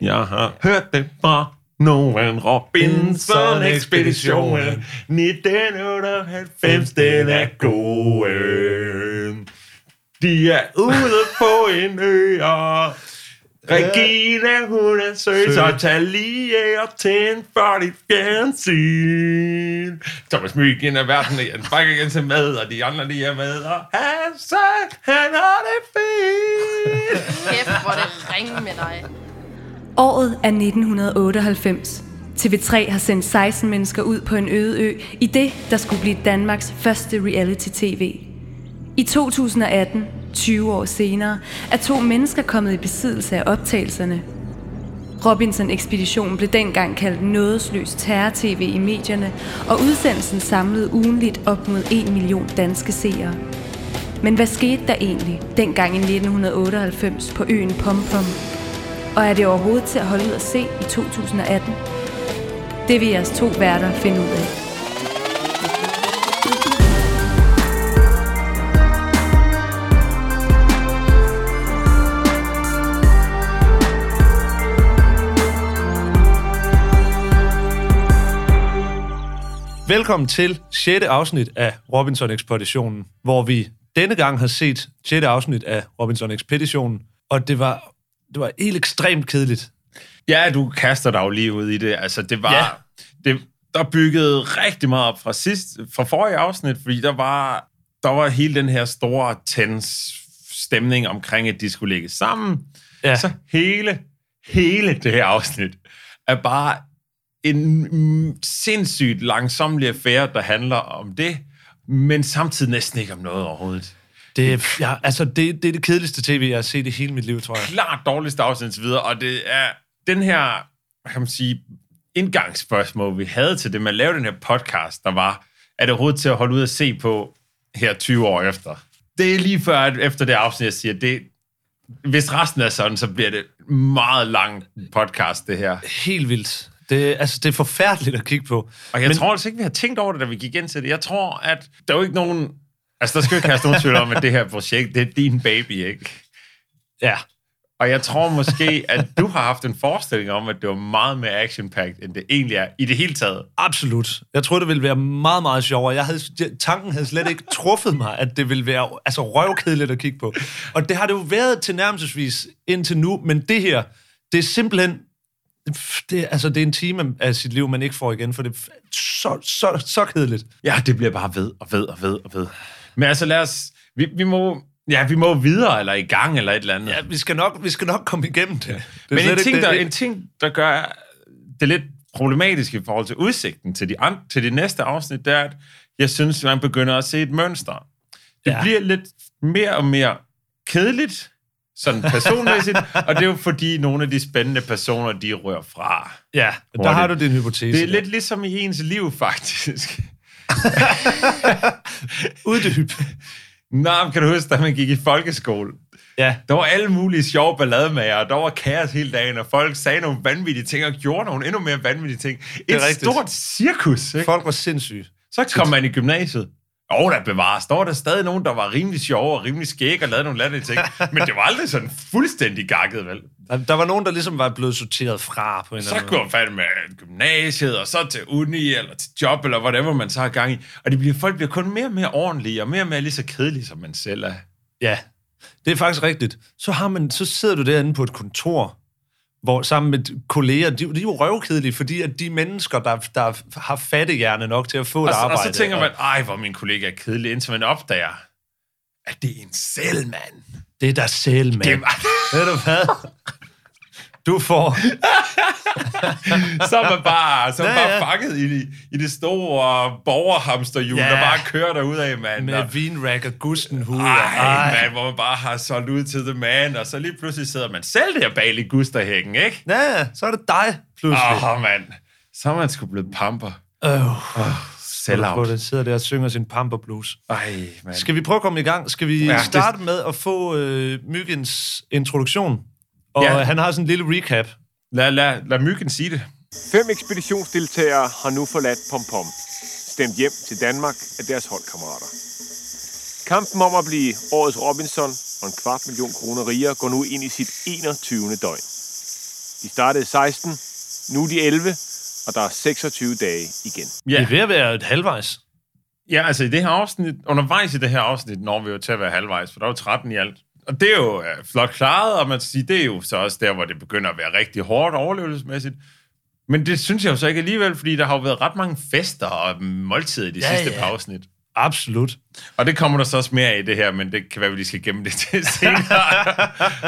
Jeg har hørt det fra nogen Robinson ekspeditionen 1998, den er god. De er ude på en ø, og Regina, hun er sød, så tag lige og tænd for dit fjernsyn. Thomas Myggen er verden igen, Bakker igen til med, og de andre de er med, og Hasse, han har det fint. Kæft, hvor det ringe med dig. Året er 1998. TV3 har sendt 16 mennesker ud på en øde ø i det, der skulle blive Danmarks første reality-tv. I 2018, 20 år senere, er to mennesker kommet i besiddelse af optagelserne. Robinson-ekspeditionen blev dengang kaldt nådesløs terror-tv i medierne, og udsendelsen samlede ugenligt op mod 1 million danske seere. Men hvad skete der egentlig dengang i 1998 på øen Pompom? Og er det overhovedet til at holde ud at se i 2018? Det vil jeres to værter finde ud af. Velkommen til 6. afsnit af Robinson-ekspeditionen, hvor vi denne gang har set 6. afsnit af Robinson-ekspeditionen, og det var, det var helt ekstremt kedeligt. Ja, du kaster dig jo lige ud i det. Altså, det var... Ja. Det, der byggede rigtig meget op fra sidst, fra forrige afsnit, fordi der var, der var hele den her store tens stemning omkring, at de skulle ligge sammen. Ja. Så hele, hele det her afsnit er bare en sindssygt langsomlig affære, der handler om det, men samtidig næsten ikke om noget overhovedet. Det, ja, altså, det, det er det kedeligste tv, jeg har set i hele mit liv, tror jeg. klart dårligste afsnit videre, og det er den her, kan man sige, indgangsspørgsmål, vi havde til det med at lave den her podcast, der var, er det overhovedet til at holde ud at se på her 20 år efter? Det er lige før, at efter det afsnit, jeg siger, det, hvis resten er sådan, så bliver det meget lang podcast, det her. Helt vildt. Det, altså, det er forfærdeligt at kigge på. Og jeg Men- tror altså ikke, vi har tænkt over det, da vi gik ind til det. Jeg tror, at der er jo ikke nogen... Altså, der skal jo ikke have nogen tvivl om, at det her projekt, det er din baby, ikke? Ja, Og jeg tror måske, at du har haft en forestilling om, at det var meget mere action end det egentlig er i det hele taget. absolut. Jeg troede, det ville være meget, meget sjovere. Jeg havde, tanken havde slet ikke truffet mig, at det ville være altså, røvkedeligt at kigge på. Og det har det jo været til nærmelsesvis indtil nu, men det her, det er simpelthen... Det, altså, det er en time af sit liv, man ikke får igen, for det er så, så, så kedeligt. Ja, det bliver bare ved og ved og ved og ved. Men altså, lad os... Vi, vi må... Ja, vi må videre, eller i gang, eller et eller andet. Ja, vi skal nok, vi skal nok komme igennem det. det Men en ikke ting, det. der, en ting, der gør det lidt problematisk i forhold til udsigten til de, an, til de næste afsnit, det er, at jeg synes, man begynder at se et mønster. Det ja. bliver lidt mere og mere kedeligt, sådan personmæssigt, og det er jo fordi nogle af de spændende personer, de rører fra. Ja, der Hurtigt. har du din hypotese. Det er lidt ligesom i ens liv, faktisk. uddyb. Nå, kan du huske, da man gik i folkeskole? Ja, Der var alle mulige sjove ballademager, og der var kaos hele dagen, og folk sagde nogle vanvittige ting, og gjorde nogle endnu mere vanvittige ting. Et rigtigt. stort cirkus, ikke? folk var sindssyge. Så kom man i gymnasiet. Og der bevares, der var der stadig nogen, der var rimelig sjove og rimelig skæg og lavede nogle latterlige ting. Men det var aldrig sådan fuldstændig gakket, vel? Der, der var nogen, der ligesom var blevet sorteret fra på en Så eller anden går man fat med gymnasiet, og så til uni, eller til job, eller whatever man så har gang i. Og det bliver, folk bliver kun mere og mere ordentlige, og mere og mere lige så kedelige, som man selv er. Ja, det er faktisk rigtigt. Så, har man, så sidder du derinde på et kontor, hvor sammen med kolleger, de, de er jo røvkedelige, fordi at de mennesker, der, der har fattehjerne nok til at få et Og, så- og arbejde. så tænker man, ej, hvor min kollega er kedelig, indtil man opdager, at det er en selvmand. det er dig selv, mand. Det var, Ved du hvad? Du får... så er man bare, så er man Ja, bare ja. fanget i, i det store borgerhamsterhjul, Ja. der bare kører derud af, mand. Med Og- vinrack og gustenhud. Ej, mand, hvor man bare har solgt ud til the man, og så lige pludselig sidder man selv der bag ligusterhækken, ikke? Ja, så er det dig, pludselig. Åh, oh, mand. Så er man sgu blevet pamper. Oh. Sell Hvor out. den sidder der og synger sin pamper blues. Ej, mand. Skal vi prøve at komme i gang? Skal vi Ja, ja, det- starte med at få øh, Myggens introduktion? Og Ja. ja. han har sådan en lille recap. Lad, lad, lad myggen sige det. Fem ekspeditionsdeltagere har nu forladt Pompom, stemt hjem til Danmark af deres holdkammerater. Kampen om at blive årets Robinson og en kvart million kroner rigere går nu ind i sit 21. døgn. De startede 16, nu er de 11, og der er 26 dage igen. Det er ved at være et halvvejs. Ja, altså i det her afsnit, undervejs i det her afsnit, når vi jo til at være halvvejs, for der er jo 13 i alt. Og det er jo uh, flot klaret, og man skal sige, det er jo så også der, hvor det begynder at være rigtig hårdt overlevelsesmæssigt. Men det synes jeg jo så ikke alligevel, fordi der har jo været ret mange fester og måltider i de Ja, sidste ja. par afsnit. Absolut. Og det kommer der så også mere af i det her, men det kan være, at vi lige skal gemme det til senere.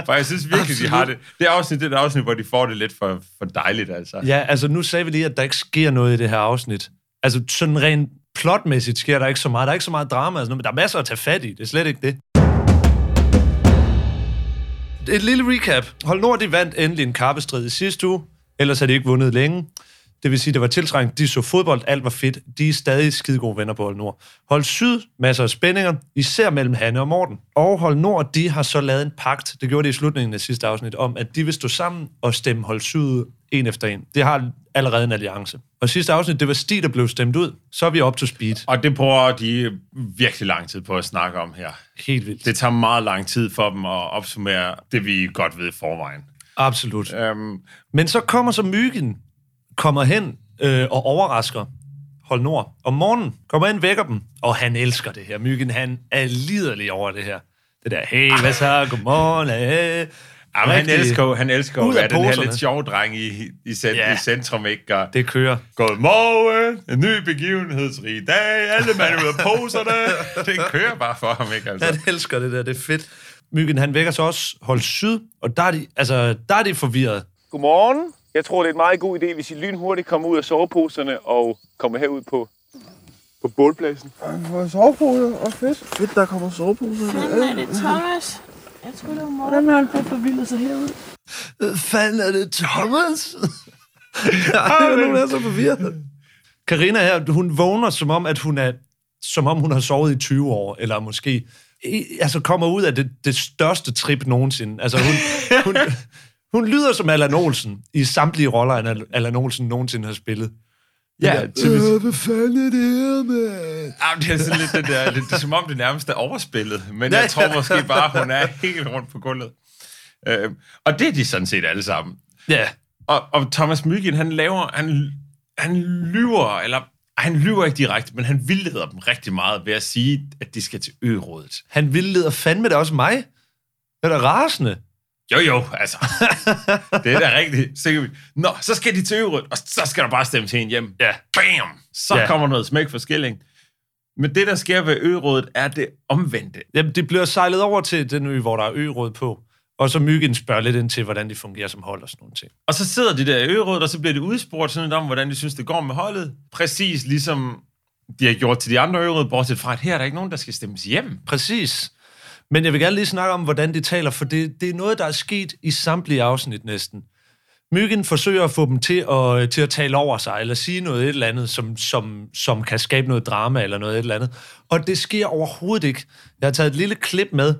for jeg synes virkelig, de har det. Det afsnit, det er et afsnit, hvor de får det lidt for, for dejligt, altså. Ja, altså nu sagde vi lige, at der ikke sker noget i det her afsnit. Altså sådan rent plotmæssigt sker der ikke så meget. Der er ikke så meget drama, altså, men der er masser at tage fat i. Det er slet ikke det. Et lille recap. Hold Nord, de vandt endelig en kappestrid i sidste uge. Ellers havde de ikke vundet længe. Det vil sige, det var tiltrængt. De så fodbold, alt var fedt. De er stadig skide gode venner på Hold Nord. Hold Syd, masser af spændinger, især mellem Hanne og Morten. Og Hold Nord, de har så lavet en pagt, det gjorde de i slutningen af sidste afsnit, om at de vil stå sammen og stemme Hold Syd en efter en. Det har allerede en alliance. Og sidste afsnit, det var Stig, der blev stemt ud. Så er vi op to speed. Og det bruger de virkelig lang tid på at snakke om her. Helt vildt. Det tager meget lang tid for dem at opsummere det, vi godt ved i forvejen. Absolut. Øhm, Men så kommer så Myggen, kommer hen øh, og overrasker Hold Nord. Om morgenen kommer ind, vækker dem, og han elsker det her. Myggen, han er liderlig over det her. Det der, hey, hvad så, godmorgen, hey. Jamen, han elsker han elsker at af være den her lidt sjove dreng i, i, cent, Ja. i centrum, ikke? Det kører. Godmorgen, en ny begivenhedsrig dag, alle mand ud af poserne. Det kører bare for ham, ikke? Altså. Han elsker det der, det er fedt. Myggen, han vækker så også Hold Syd, og der er de, altså, der er de forvirret. Godmorgen. Jeg tror, det er en meget god idé, hvis I lynhurtigt kommer ud af soveposerne og kommer herud på, på bålpladsen. For soveposer og fisk. Fedt, der kommer soveposer. Hvordan er det, Thomas? Jeg tror, det var morgen. Hvordan har han fået forvildet sig herud? Hvad fanden er det, Thomas? Ej, er nogen, der er så forvirret. Karina her, hun vågner som om, at hun er, som om hun har sovet i 20 år, eller måske altså kommer ud af det, det største trip nogensinde. Altså hun, hun, hun lyder som Allan Olsen i samtlige roller, Allan Olsen nogensinde har spillet. Ja, typisk. hvad fanden er det her, mand? Jamen, det er sådan lidt det der, lidt, det er som om det nærmest er overspillet, men jeg tror måske bare, hun er helt rundt på gulvet. Øh, og det er de sådan set alle sammen. Ja, Og, og Thomas Myggen, han laver, han, han lyver, eller han lyver ikke direkte, men han vildleder dem rigtig meget ved at sige, at de skal til ørådet. han vildleder fandme da også mig. Det er da rasende. Jo, jo, altså. det er da rigtigt. Vi- Nå, så skal de til øvrigt, og så skal der bare stemme til en hjem. Ja. Bam! Så Ja. kommer noget smæk for skilling. Men det, der sker ved ørådet, er det omvendte. Jamen, det bliver sejlet over til den ø, hvor der er ø-råd på. Og så Myggen spørger lidt ind til, hvordan de fungerer som hold og sådan nogle ting. Og så sidder de der i ørådet, og så bliver de udspurgt sådan lidt om, hvordan de synes, det går med holdet. Præcis ligesom de har gjort til de andre øråd, bortset fra, at her er der ikke nogen, der skal stemmes hjem. Præcis. Men jeg vil gerne lige snakke om, hvordan de taler, for det, det er noget, der er sket i samtlige afsnit næsten. Myggen forsøger at få dem til at, til at tale over sig, eller sige noget et eller andet, som, som, som kan skabe noget drama eller noget et eller andet. Og det sker overhovedet ikke. Jeg har taget et lille klip med.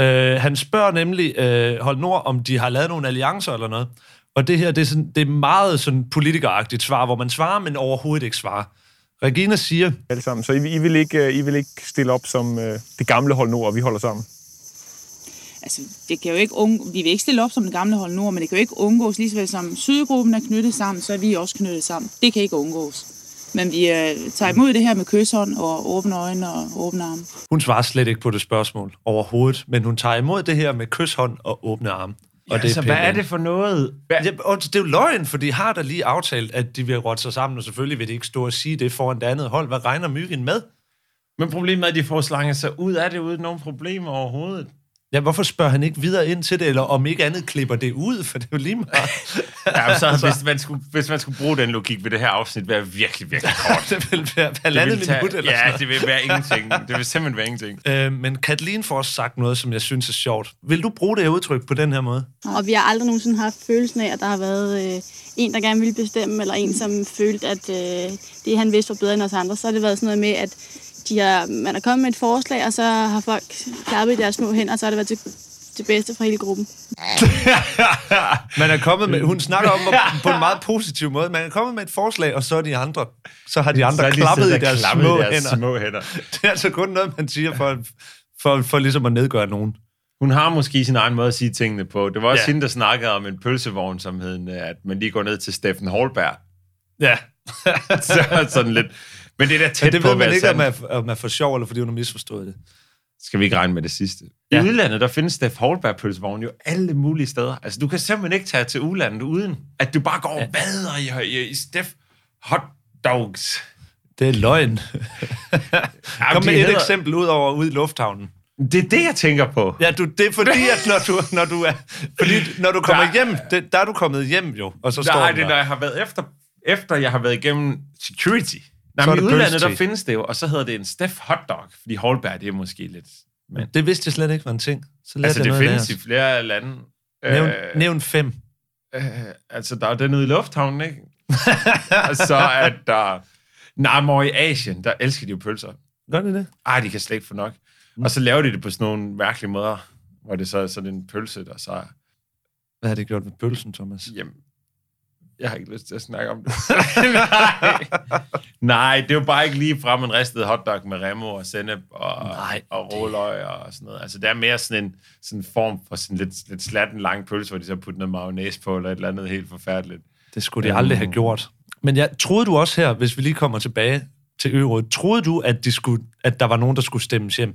Øh, han spørger nemlig øh, Hold Nord, om de har lavet nogle alliancer eller noget. Og det her, det er, sådan, det er meget sådan politikeragtigt svar, hvor man svarer, men overhovedet ikke svarer. Regina siger, Alle sammen. Så I, I, vil ikke, øh, I vil ikke stille op som øh, det gamle hold nord, og vi holder sammen. altså, det kan jo ikke undgå, vi vil ikke stille op som det gamle hold nord, men det kan jo ikke undgås, lige så som Sydgruppen er knyttet sammen, så er vi også knyttet sammen. Det kan ikke undgås. Men vi øh, tager imod det her med kysshånd og åbne øjne og åbne arme. Hun svarer slet ikke på det spørgsmål overhovedet, men hun tager imod det her med kysshånd og åbne arme. Og Og det altså, hvad er det for noget? Hvad? Ja, og det er jo løgn, for de har da lige aftalt, at de vil rådte sig sammen, og selvfølgelig vil de ikke stå og sige det foran det andet hold. Hvad regner Myggen med? Men problemet er, at de får slanget sig ud af det uden nogen problemer overhovedet. Ja, hvorfor spørger han ikke videre ind til det, eller om ikke andet klipper det ud, for det er jo lige meget. Ja, så, hvis, man skulle, hvis man skulle bruge den logik, vil det her afsnit være virkelig, virkelig kort. det vil være Det halvandet vil tage, minut eller ja, sådan det vil være ingenting. Det vil simpelthen være ingenting. Øh, men Kathleen får også sagt noget, som jeg synes er sjovt. Vil du bruge det her udtryk på den her måde? Og vi har aldrig nogensinde haft følelsen af, at der har været øh, en, der gerne ville bestemme, eller en, som følte, at øh, det, han vidste, var bedre end os andre. Så har det været sådan noget med, at de har, man er kommet med et forslag, og så har folk klappet i deres små hænder, og så har det været til, til bedste for hele gruppen. Man er kommet med, hun snakker om på en meget positiv måde. Man er kommet med et forslag, og så er de andre, så har de andre de klappet i deres klappet små deres hænder. små hænder. Det er altså kun noget, man siger for, for, for ligesom at nedgøre nogen. hun har måske sin egen måde at sige tingene på. Det var også Ja. hende, der snakkede om en pølsevogn, som hed, en, at man lige går ned til Steffen Holberg. Ja. Så sådan lidt. Men det er da tæt Men det på ved at man være ikke, om man, om man får sjov, eller fordi hun har misforstået det. Skal vi ikke regne med det sidste? Ja. I udlandet, der findes Steff Holberg pølsevogn jo alle mulige steder. Altså, du kan simpelthen ikke tage til udlandet uden, at du bare går og vader i, i, i Steff hot dogs. Det er løgn. Kom med et hedder- eksempel ud over ude i lufthavnen. Det er det, jeg tænker på. Ja, du, det er fordi, at når du, når du, er, fordi, når du kommer Der- hjem, det, der er du kommet hjem jo, og så står Nej, det er, når jeg har været efter, efter jeg har været igennem security. Nej, men i det udlandet, der findes det jo, og så hedder det en Steff hotdog, fordi Holberg, det er måske lidt... Men, Det vidste jeg slet ikke var en ting. Så altså, det noget findes i flere lande. Nævn, Øh, nævn fem. Øh, altså, der er den ude i lufthavnen, ikke? og så er der... Nej, men i Asien, der elsker de jo pølser. Gør det det? Ej, de kan slet ikke få nok. Og så laver de det på sådan nogle mærkelige måder, hvor det så er sådan en pølse, der så. Hvad har det gjort med pølsen, Thomas? Jamen, jeg har ikke lyst til at snakke om det. Nej. Nej, det er jo bare ikke lige frem en ristet hotdog med remo og sennep og, Nej, og råløg og sådan noget. Altså, det er mere sådan en, sådan form for sådan lidt, lidt slatten lang pølse, hvor de så putter noget mayonnaise på, eller et eller andet helt forfærdeligt. Det skulle de aldrig have gjort. Men jeg troede du også her, hvis vi lige kommer tilbage til Ørådet, troede du, at, de skulle, at der var nogen, der skulle stemmes hjem?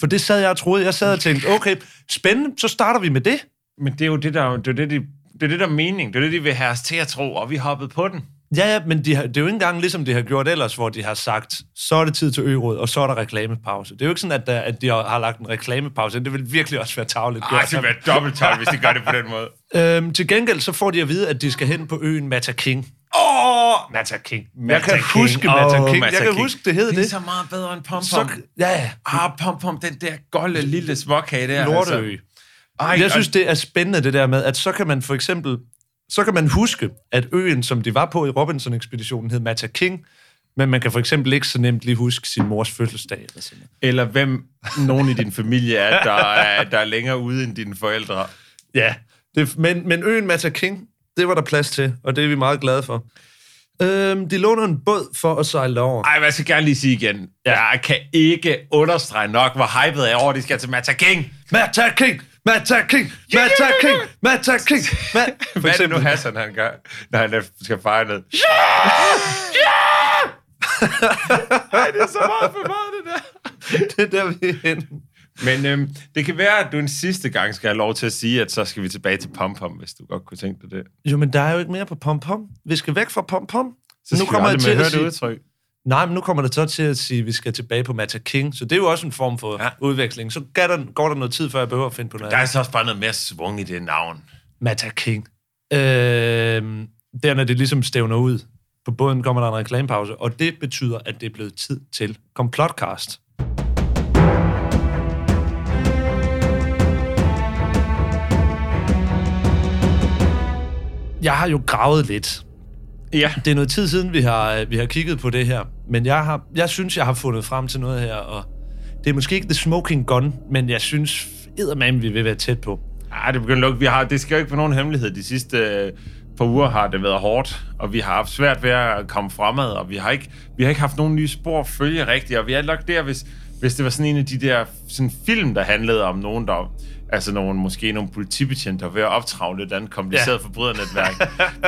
For det sad jeg og troede. Jeg sad og tænkte, okay, spændende, så starter vi med det. Men det er jo det, der, det er det, de, det er det, der er mening. Det er det, de vil have os til at tro, og vi hoppede på den. Ja, ja, men de har, det er jo ikke engang ligesom de har gjort ellers, hvor de har sagt, så er det tid til Øråd, og så er der reklamepause. Det er jo ikke sådan, at, der, at de har, har lagt en reklamepause. Det vil virkelig også være tageligt. Ej, det vil være dobbelt tøj, hvis de gør det på den måde. Øhm, til gengæld så får de at vide, at de skal hen på øen Mata King. Åh, oh, Mata King. jeg kan King. huske Mata Åh, King. Mata jeg kan King. huske, det hed Det det. er så meget bedre end pom Så, ja. Ah, pom pom, den der golde lille småkage der. Lorteø. Altså. Ej, Jeg synes, det er spændende det der med, at så kan man for eksempel, så kan man huske, at øen, som de var på i Robinson-ekspeditionen, hed Mata King, men man kan for eksempel ikke så nemt lige huske sin mors fødselsdag. Eller sådan. Eller hvem nogen i din familie er, der er, der er længere ude end dine forældre. Ja, det, men, men øen Mata King, det var der plads til, og det er vi meget glade for. Øhm, de låner en båd for at sejle over. Ej, jeg skal gerne lige sige igen. Ja. Jeg kan ikke understrege nok, hvor hypet er over, de skal til Mata King. Mata King! Mata King! Mata King! Mata King! Ma- for Hvad er det nu, Hassan han gør, når han skal fejre ned? Ej, det er så meget for meget, det der. det er der, vi er henne. Men øhm, det kan være, at du en sidste gang skal have lov til at sige, at så skal vi tilbage til Pom Pom, hvis du godt kunne tænke dig det. Jo, men der er jo ikke mere på Pom Pom. Vi skal væk fra Pom Pom. Så nu skal kommer vi jeg til at sige... det udtryk. Nej, men nu kommer det så til at sige, at vi skal tilbage på Mata King. Så det er jo også en form for Ja. udveksling. Så går der, går der noget tid, før jeg behøver at finde på noget Der er så også bare noget mere svung i det navn. Mata King. Øh, der, når det ligesom stævner ud. På båden kommer der en reklamepause, og det betyder, at det er blevet tid til Complotcast. Jeg har jo gravet lidt. Ja. Det er noget tid siden, vi har, vi har kigget på det her, men jeg, har, jeg synes, jeg har fundet frem til noget her, og det er måske ikke the smoking gun, men jeg synes eddermame, vi vil være tæt på. Ej, det begynder at lukke. Vi har, det skal jo ikke være nogen hemmelighed. De sidste øh, par uger har det været hårdt, og vi har haft svært ved at komme fremad, og vi har ikke, vi har ikke haft nogen nye spor at følge rigtigt, og vi er nok der, hvis, hvis det var sådan en af de der sådan film, der handlede om nogen, der altså nogle, måske nogle politibetjente, der er ved at optravle et eller andet kompliceret ja. forbrydernetværk.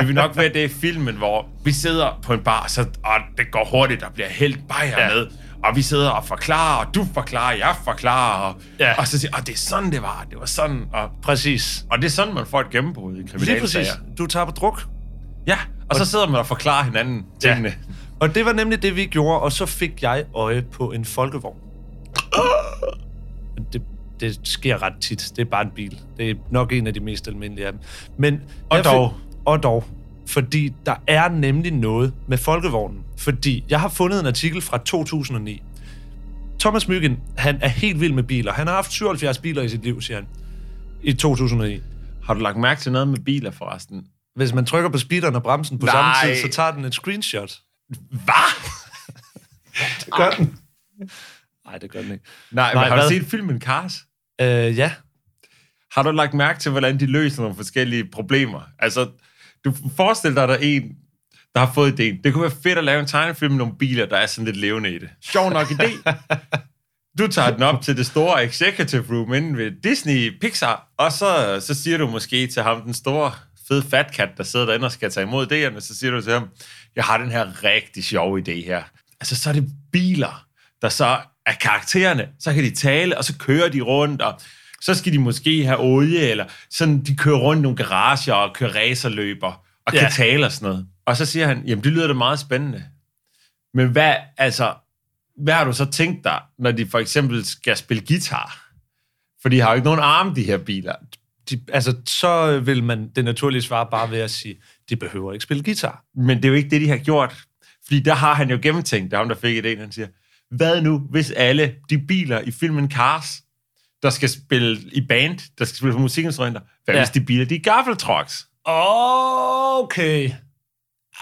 vi vil nok være det i filmen, hvor vi sidder på en bar, så, og det går hurtigt, der bliver hældt bajer Ja. ned, og vi sidder og forklarer, og du forklarer, jeg forklarer, og, Ja. og så siger og det er sådan, det var, det var sådan, og Præcis. og det er sådan, man får et gennembrud i Lige præcis. kriminalsager. Du tager på druk. Ja, og så sidder man og forklarer hinanden tingene. Ja. Og det var nemlig det, vi gjorde, og så fik jeg øje på en folkevogn. Det, det sker ret tit. Det er bare en bil. Det er nok en af de mest almindelige af dem. Men Og dog. Fik, og dog. Fordi der er nemlig noget med folkevognen. Fordi jeg har fundet en artikel fra 2009. Thomas Myggen, han er helt vild med biler. Han har haft 77 biler i sit liv, siger han. I 2009. Har du lagt mærke til noget med biler forresten? Hvis man trykker på speederen og bremsen på Nej. samme tid, så tager den et screenshot. Hvad? Det gør den. Nej, det gør den ikke. Nej, Nej men har hvad? du set filmen Cars? Øh, ja. Har du lagt mærke til, hvordan de løser nogle forskellige problemer? Altså, du forestiller dig, der er en, der har fået idéen. Det kunne være fedt at lave en tegnefilm med nogle biler, der er sådan lidt levende i det. Sjov nok idé. du tager den op til det store executive room inde ved Disney Pixar, og så, så siger du måske til ham, den store fede fat cat, der sidder derinde og skal tage imod idéerne, så siger du til ham, jeg har den her rigtig sjove idé her. Altså, så er det biler, der så er karaktererne, så kan de tale, og så kører de rundt, og så skal de måske have olie, eller sådan, de kører rundt i nogle garager og kører racerløber, og kan Ja. tale og sådan noget. Og så siger han, jamen det lyder da meget spændende. Men hvad, altså, hvad har du så tænkt dig, når de for eksempel skal spille guitar? For de har jo ikke nogen arme, de her biler. De, altså, så vil man det naturlige svar bare ved at sige, de behøver ikke spille guitar. Men det er jo ikke det, de har gjort. Fordi der har han jo gennemtænkt, det er ham, der fik idéen, han siger, hvad nu, hvis alle de biler i filmen Cars, der skal spille i band, der skal spille på musikinstrumenter, hvad Ja. hvis de biler, de er gaffeltrucks? Okay.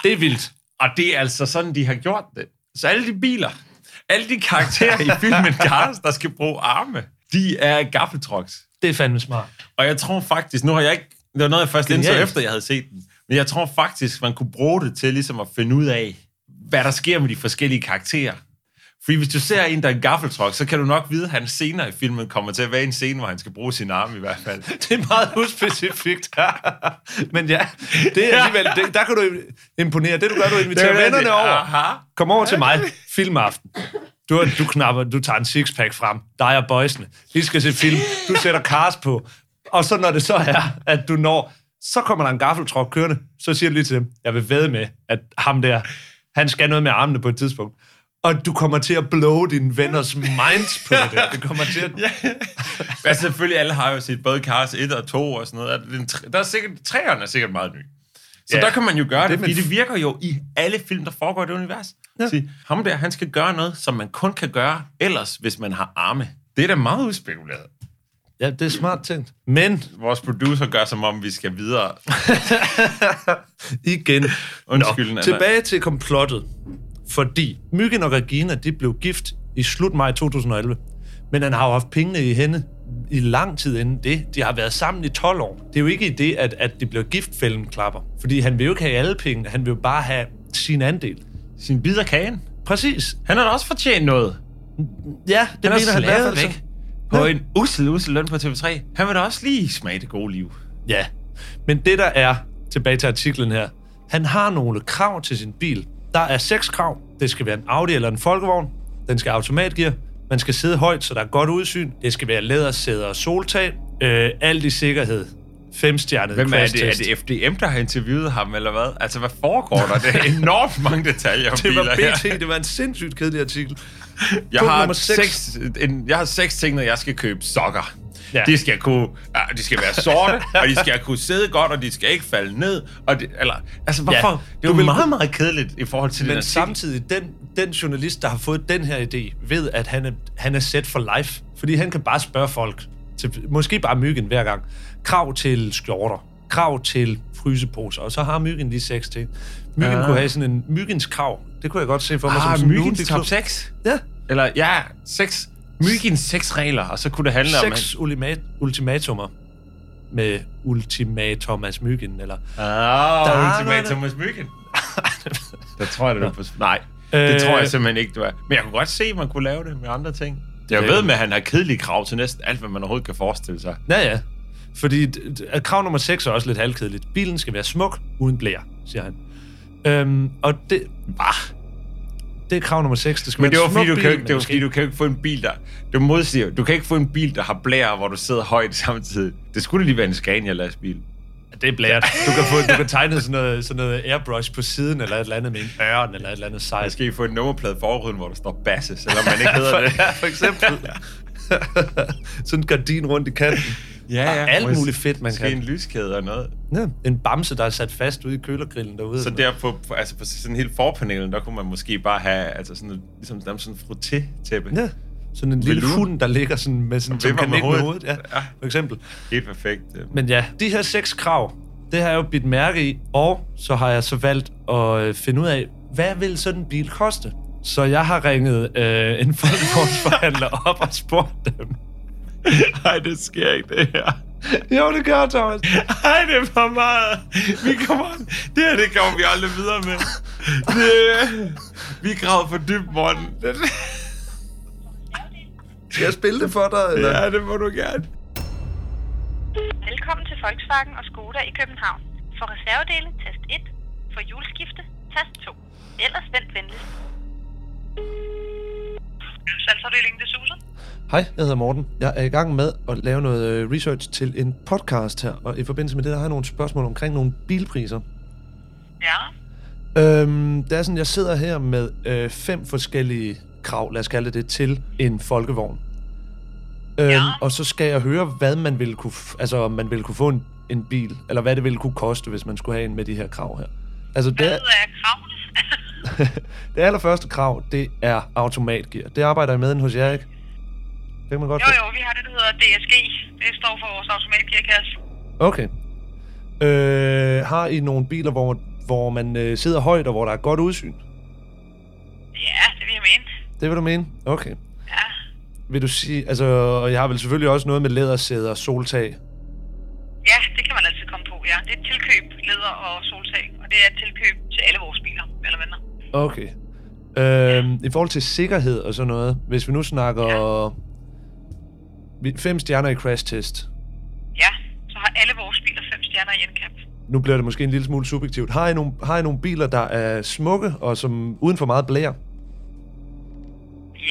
Det er vildt. Og det er altså sådan, de har gjort det. Så alle de biler, alle de karakterer i filmen Cars, der skal bruge arme, de er gaffeltrucks. Det er fandme smart. Og jeg tror faktisk, nu har jeg ikke, det var noget, jeg først indså efter, jeg havde set den, men jeg tror faktisk, man kunne bruge det til ligesom at finde ud af, hvad der sker med de forskellige karakterer. Fordi hvis du ser en, der er en gaffeltruck, så kan du nok vide, at han senere i filmen kommer til at være en scene, hvor han skal bruge sin arm i hvert fald. Det er meget uspecifikt. Men ja, det er alligevel, det, der kan du imponere. Det du gør, du inviterer Det er vennerne det. over. Aha. Kom over til mig. Filmaften. Du, du knapper, du tager en sixpack frem. Dig og boysene. Vi skal se film. Du sætter cars på. Og så når det så er, at du når, så kommer der en gaffeltruk kørende. Så siger du lige til dem, jeg vil ved med, at ham der, han skal noget med armene på et tidspunkt. Og du kommer til at blow dine venners minds på det. Det kommer til at... Altså selvfølgelig, alle har jo set både Cars 1 og 2 og sådan noget. Der er, er sikkert, træerne er sikkert meget ny. Så Ja. ja. der kan man jo gøre Det det, fordi det virker jo i alle film, der foregår i det univers. Ja. Ja. Sige, ham der, han skal gøre noget, som man kun kan gøre ellers, hvis man har arme. Det er da meget udspekuleret. Ja, det er smart tænkt. Men Vores producer gør, som om vi skal videre. igen. Undskyld, Nå, Anna. tilbage til komplottet. Fordi Myggen og Regina, de blev gift i slut maj 2011. Men han har jo haft pengene i hende i lang tid inden det. De har været sammen i 12 år. Det er jo ikke i det, at, at de blev gift, fælden klapper. Fordi han vil jo ikke have alle pengene. Han vil jo bare have sin andel. Sin bid af kagen. Præcis. Han har da også fortjent noget. Ja, det Han mener han i hvert fald. på en ussel, ussel løn på TV3. Han vil da også lige smage det gode liv. Ja, men det der er, tilbage til artiklen her, han har nogle krav til sin bil. Der er seks krav. Det skal være en Audi eller en Folkevogn. Den skal have automatgear. Man skal sidde højt, så der er godt udsyn. Det skal være lædersæder og soltag. Øh, alt i sikkerhed. Femstjernet Hvem er det? Er det FDM, der har interviewet ham, eller hvad? Altså, hvad foregår der? Det er enormt mange detaljer om Det var biler her. BT, det var en sindssygt kedelig artikel. Jeg Punkt har, nummer seks. seks, en, jeg har seks ting, når jeg skal købe sokker. Ja. De skal kunne, ja, de skal være sorte, og de skal kunne sidde godt, og de skal ikke falde ned. Og de, eller, altså, hvorfor? Ja, det er jo meget, meget kedeligt i forhold til Men den samtidig, den, den journalist, der har fået den her idé, ved, at han er, han er set for life. Fordi han kan bare spørge folk, til, måske bare myggen hver gang, krav til skjorter, krav til fryseposer, og så har myggen lige seks ting. Myggen ja. kunne have sådan en myggens krav. Det kunne jeg godt se for mig. Ah, som, som myggens top 6? Ja. Eller ja, 6 Mykins seks regler, og så kunne det handle seks om... Seks ultimatummer med Ultimatomas Mykin, eller... Ah, der Ultimatomas Myggen. der tror jeg, det er på... Nej, øh, det tror jeg øh. simpelthen ikke, du er. Men jeg kunne godt se, at man kunne lave det med andre ting. Jeg det ved med, at han har kedelige krav til næsten alt, hvad man overhovedet kan forestille sig. Ja, ja. Fordi at krav nummer 6 er også lidt halvkedeligt. Bilen skal være smuk, uden blære, siger han. Øhm, og det... Bah det er krav nummer 6. Det skal Men det var, fordi, du bil, kan, ikke- det var fordi, du kan ikke få en bil, der... Du modsiger, du kan ikke få en bil, der har blære, hvor du sidder højt samtidig. Det skulle lige være en Scania-lastbil. Det er blæret. Du kan, få, du kan tegne sådan noget, sådan noget airbrush på siden, eller et eller andet med en ørn, eller et eller andet sejt. Måske få en nummerplade forruden, hvor der står Basse, selvom man ikke hedder det. For eksempel. sådan en gardin rundt i kanten. Ja, Der er alt muligt fedt, man kan. en lyskæde og noget. Ja, en bamse, der er sat fast ude i kølergrillen derude. Så der på, altså på sådan hele forpanelen, der kunne man måske bare have altså sådan, ligesom sådan en frotté-tæppe. Ja, sådan en lille Velour. hund, der ligger sådan med sådan, som kan med nikke med hovedet. hovedet. Ja, Ja. for eksempel. Helt perfekt. Men ja, de her seks krav, det har jeg jo bidt mærke i, og så har jeg så valgt at øh, finde ud af, hvad vil sådan en bil koste? Så jeg har ringet øh, en folkevognsforhandler op og spurgt dem. Nej, det sker ikke, det her. Jo, det gør Thomas. Ej, det er for meget. Vi kommer... Det her, det kommer vi aldrig videre med. Det, vi gravet for dybt, Morten. Det, Skal jeg spille det for dig? Eller? Ja, det må du gerne. Velkommen til Volkswagen og Skoda i København. For reservedele, tast 1. For juleskifte, tast 2. Ellers vent venligst. Salgsafdelingen, det er Susan. Hej, jeg hedder Morten. Jeg er i gang med at lave noget øh, research til en podcast her, og i forbindelse med det, der har jeg nogle spørgsmål omkring nogle bilpriser. Ja. Øhm, det er sådan, jeg sidder her med øh, fem forskellige krav, lad os kalde det, til en folkevogn. Øhm, Ja. Og så skal jeg høre, hvad man ville kunne, altså om man ville kunne få en, en bil, eller hvad det ville kunne koste, hvis man skulle have en med de her krav her. Altså, det, Hvad er, er kravene? det allerførste krav, det er automatgear. Det arbejder jeg med hos jer, ikke? Det kan man godt Jo, jo, vi har det, der hedder DSG. Det står for vores automatgearkasse. Okay. Øh, har I nogle biler, hvor, hvor man øh, sidder højt, og hvor der er godt udsyn? Ja, det vil jeg mene. Det vil du mene? Okay. Ja. Vil du sige, altså, og jeg har vel selvfølgelig også noget med lædersæder og soltag. Ja, det kan man altid komme på, ja. Det er et tilkøb, leder og soltag. Og det er et tilkøb til alle vores biler, eller mindre. Okay. Øhm, I forhold til sikkerhed og sådan noget, hvis vi nu snakker vi- fem stjerner i crash test. Ja, så har alle vores biler fem stjerner i NCAP. Nu bliver det måske en lille smule subjektivt. Har I nogle, har I nogle biler, der er smukke og som uden for meget blær?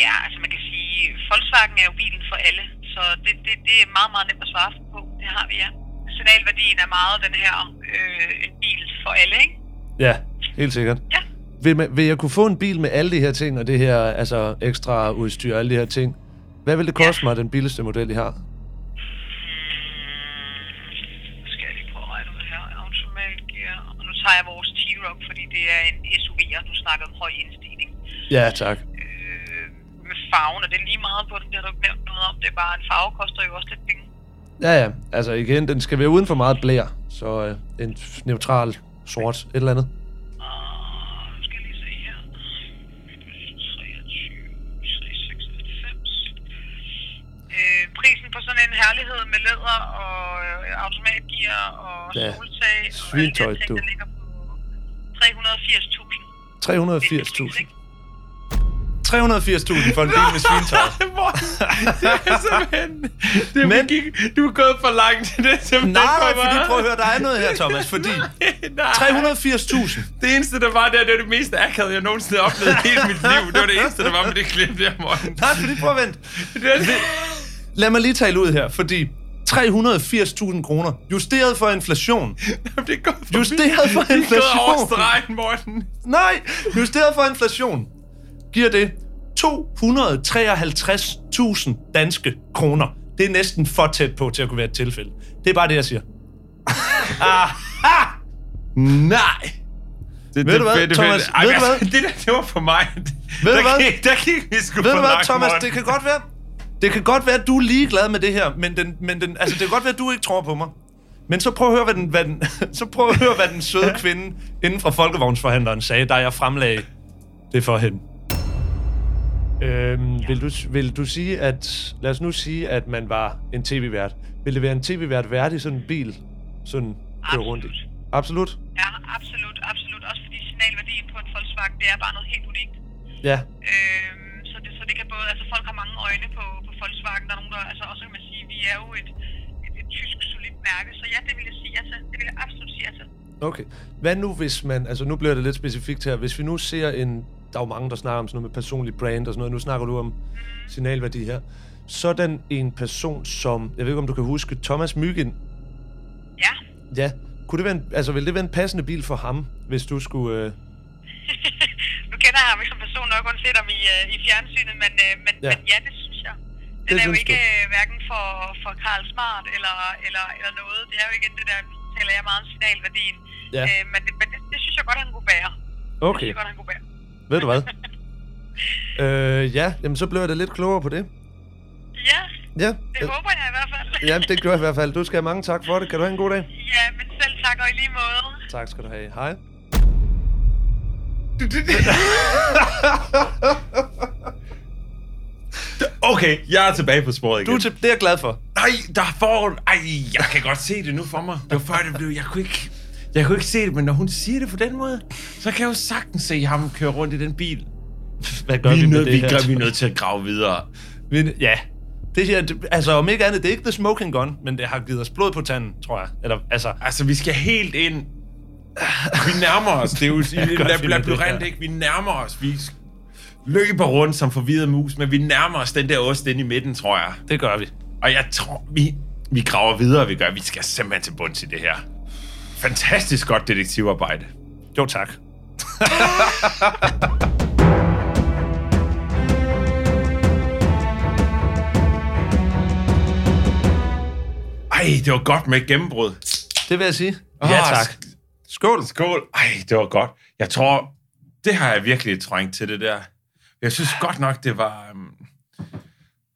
Ja, altså man kan sige, Volkswagen er jo bilen for alle, så det, det, det er meget, meget nemt at svare på. Det har vi, ja. Signalværdien er meget den her øh, en bil for alle, ikke? Ja, helt sikkert. Ja. Vil, man, vil jeg kunne få en bil med alle de her ting, og det her altså ekstra udstyr og alle de her ting? Hvad vil det koste mig, den billigste model, I har? Mm, skal jeg lige prøve at regne ud her. Automatgear. Og nu tager jeg vores T-Roc, fordi det er en SUV, og du snakker om høj indstigning. Ja, tak. Øh, med farven, er det lige meget på den, det har du ikke nævnt noget om. Det er bare, en farve koster jo også lidt penge. Ja, ja. Altså igen, den skal være uden for meget blær. Så øh, en neutral sort, et eller andet. Og nu skal jeg lige se her. 23, 396. Øh, prisen på sådan en herlighed med læder og øh, automatgear og Ja, soltag og svintøj, alle de her ting, du. der ligger på 380.000. 380.000. 380.000 for en bil med svintøj. Det er simpelthen... Det Men- gik, du er gået for langt. Det er simpelthen Nej, nej, for fordi prøv at høre, der er noget her, Thomas, fordi Nej. 380.000. Det eneste, der var der, det var det mest akavede, jeg nogensinde har oplevet i hele mit liv. Det var det eneste, der var med det klip der, Morten. Nej, fordi prøv at vente. Det Lad mig lige tale ud her, fordi 380.000 kroner, justeret for inflation. det er gået for Justeret for Det er gået over inflation. stregen, Morten. Nej, justeret for inflation giver det 253.000 danske kroner. Det er næsten for tæt på til at kunne være et tilfælde. Det er bare det, jeg siger. Aha! Nej. Det, Ved du hvad, det- Thomas? Ej, Ved du hvad? Det der, det var for mig. Ved du der hvad? Gik, der gik vi sgu Ved du hvad, Thomas, det kan godt være, det kan godt være, at du er ligeglad med det her, men, den, men den, altså, det kan godt være, at du ikke tror på mig. Men så prøv at høre, hvad den, hvad den, så prøv at høre, hvad den søde kvinde inden fra folkevognsforhandleren sagde, da jeg fremlagde det for hende. Øhm, vil, du, vil du sige, at... Lad os nu sige, at man var en tv-vært. Vil det være en tv-vært værdig sådan en bil? Sådan køre rundt i? Absolut? Ja, absolut, absolut. Også fordi signalværdien på en Volkswagen, det er bare noget helt unikt. Ja. Øhm, så, det, så det kan både, altså folk har mange øjne på Volkswagen, der er nogen, der, altså også kan man sige, vi er jo et, et, et tysk solidt mærke, så ja, det vil jeg sige ja til. Det vil jeg absolut sige ja til. Okay. Hvad nu hvis man, altså nu bliver det lidt specifikt her, hvis vi nu ser en, der er jo mange, der snakker om sådan noget med personlig brand og sådan noget, nu snakker du om signalværdi her. Sådan en person som, jeg ved ikke om du kan huske, Thomas Myggen. Ja, Ja. Kunne det være en, altså vil det være en passende bil for ham, hvis du skulle... Øh... nu kender jeg ham ikke som person nok, kun set ham i, øh, i fjernsynet, men, øh, men, Ja. men ja, det. Den Det er jo ikke øh, hverken for, for Karl Smart eller, eller, eller noget. Det er jo igen det der, taler jeg meget om signalværdien. Ja. Øh, men det, men det, det, synes jeg godt, han kunne bære. Det synes Okay, jeg godt, han kunne bære. ved du hvad? øh, ja, jamen så bliver jeg da lidt klogere på det. Ja, Ja, det håber jeg i hvert fald. ja det gør jeg i hvert fald. Du skal have mange tak for det. Kan du have en god dag? Ja, men selv tak og i lige måde. Tak skal du have. Hej. Okay, jeg er tilbage på sporet igen. Du er til, det er jeg glad for. Nej, der er forhold... Ej, jeg kan godt se det nu for mig. Det var før, det blev... Jeg kunne ikke... Jeg kunne ikke se det, men når hun siger det på den måde, så kan jeg jo sagtens se ham køre rundt i den bil. Hvad gør Vi vi, med nødt, det vi, her? gør, vi er nødt til at grave videre. Vi, ja, Det her, det, altså om ikke andet, det er ikke The Smoking Gun, men det har givet os blod på tanden, tror jeg. Eller, altså, Altså, vi skal helt ind. Vi nærmer os. Det er jo godt lab- finde det labyrint, her. ikke? Vi nærmer os. Vi løber rundt som forvirret mus, men vi nærmer os den der ost inde i midten, tror jeg. det gør vi. Og jeg tror, vi, vi graver videre, vi gør. Vi skal simpelthen til bunds i det her. Fantastisk godt detektivarbejde. Jo, tak. Ej, det var godt med et gennembrud. Det vil jeg sige. Ja, tak. Skål. Skål. Ej, det var godt. Jeg tror, det har jeg virkelig trængt til, det der. Jeg synes godt nok, det var... Um,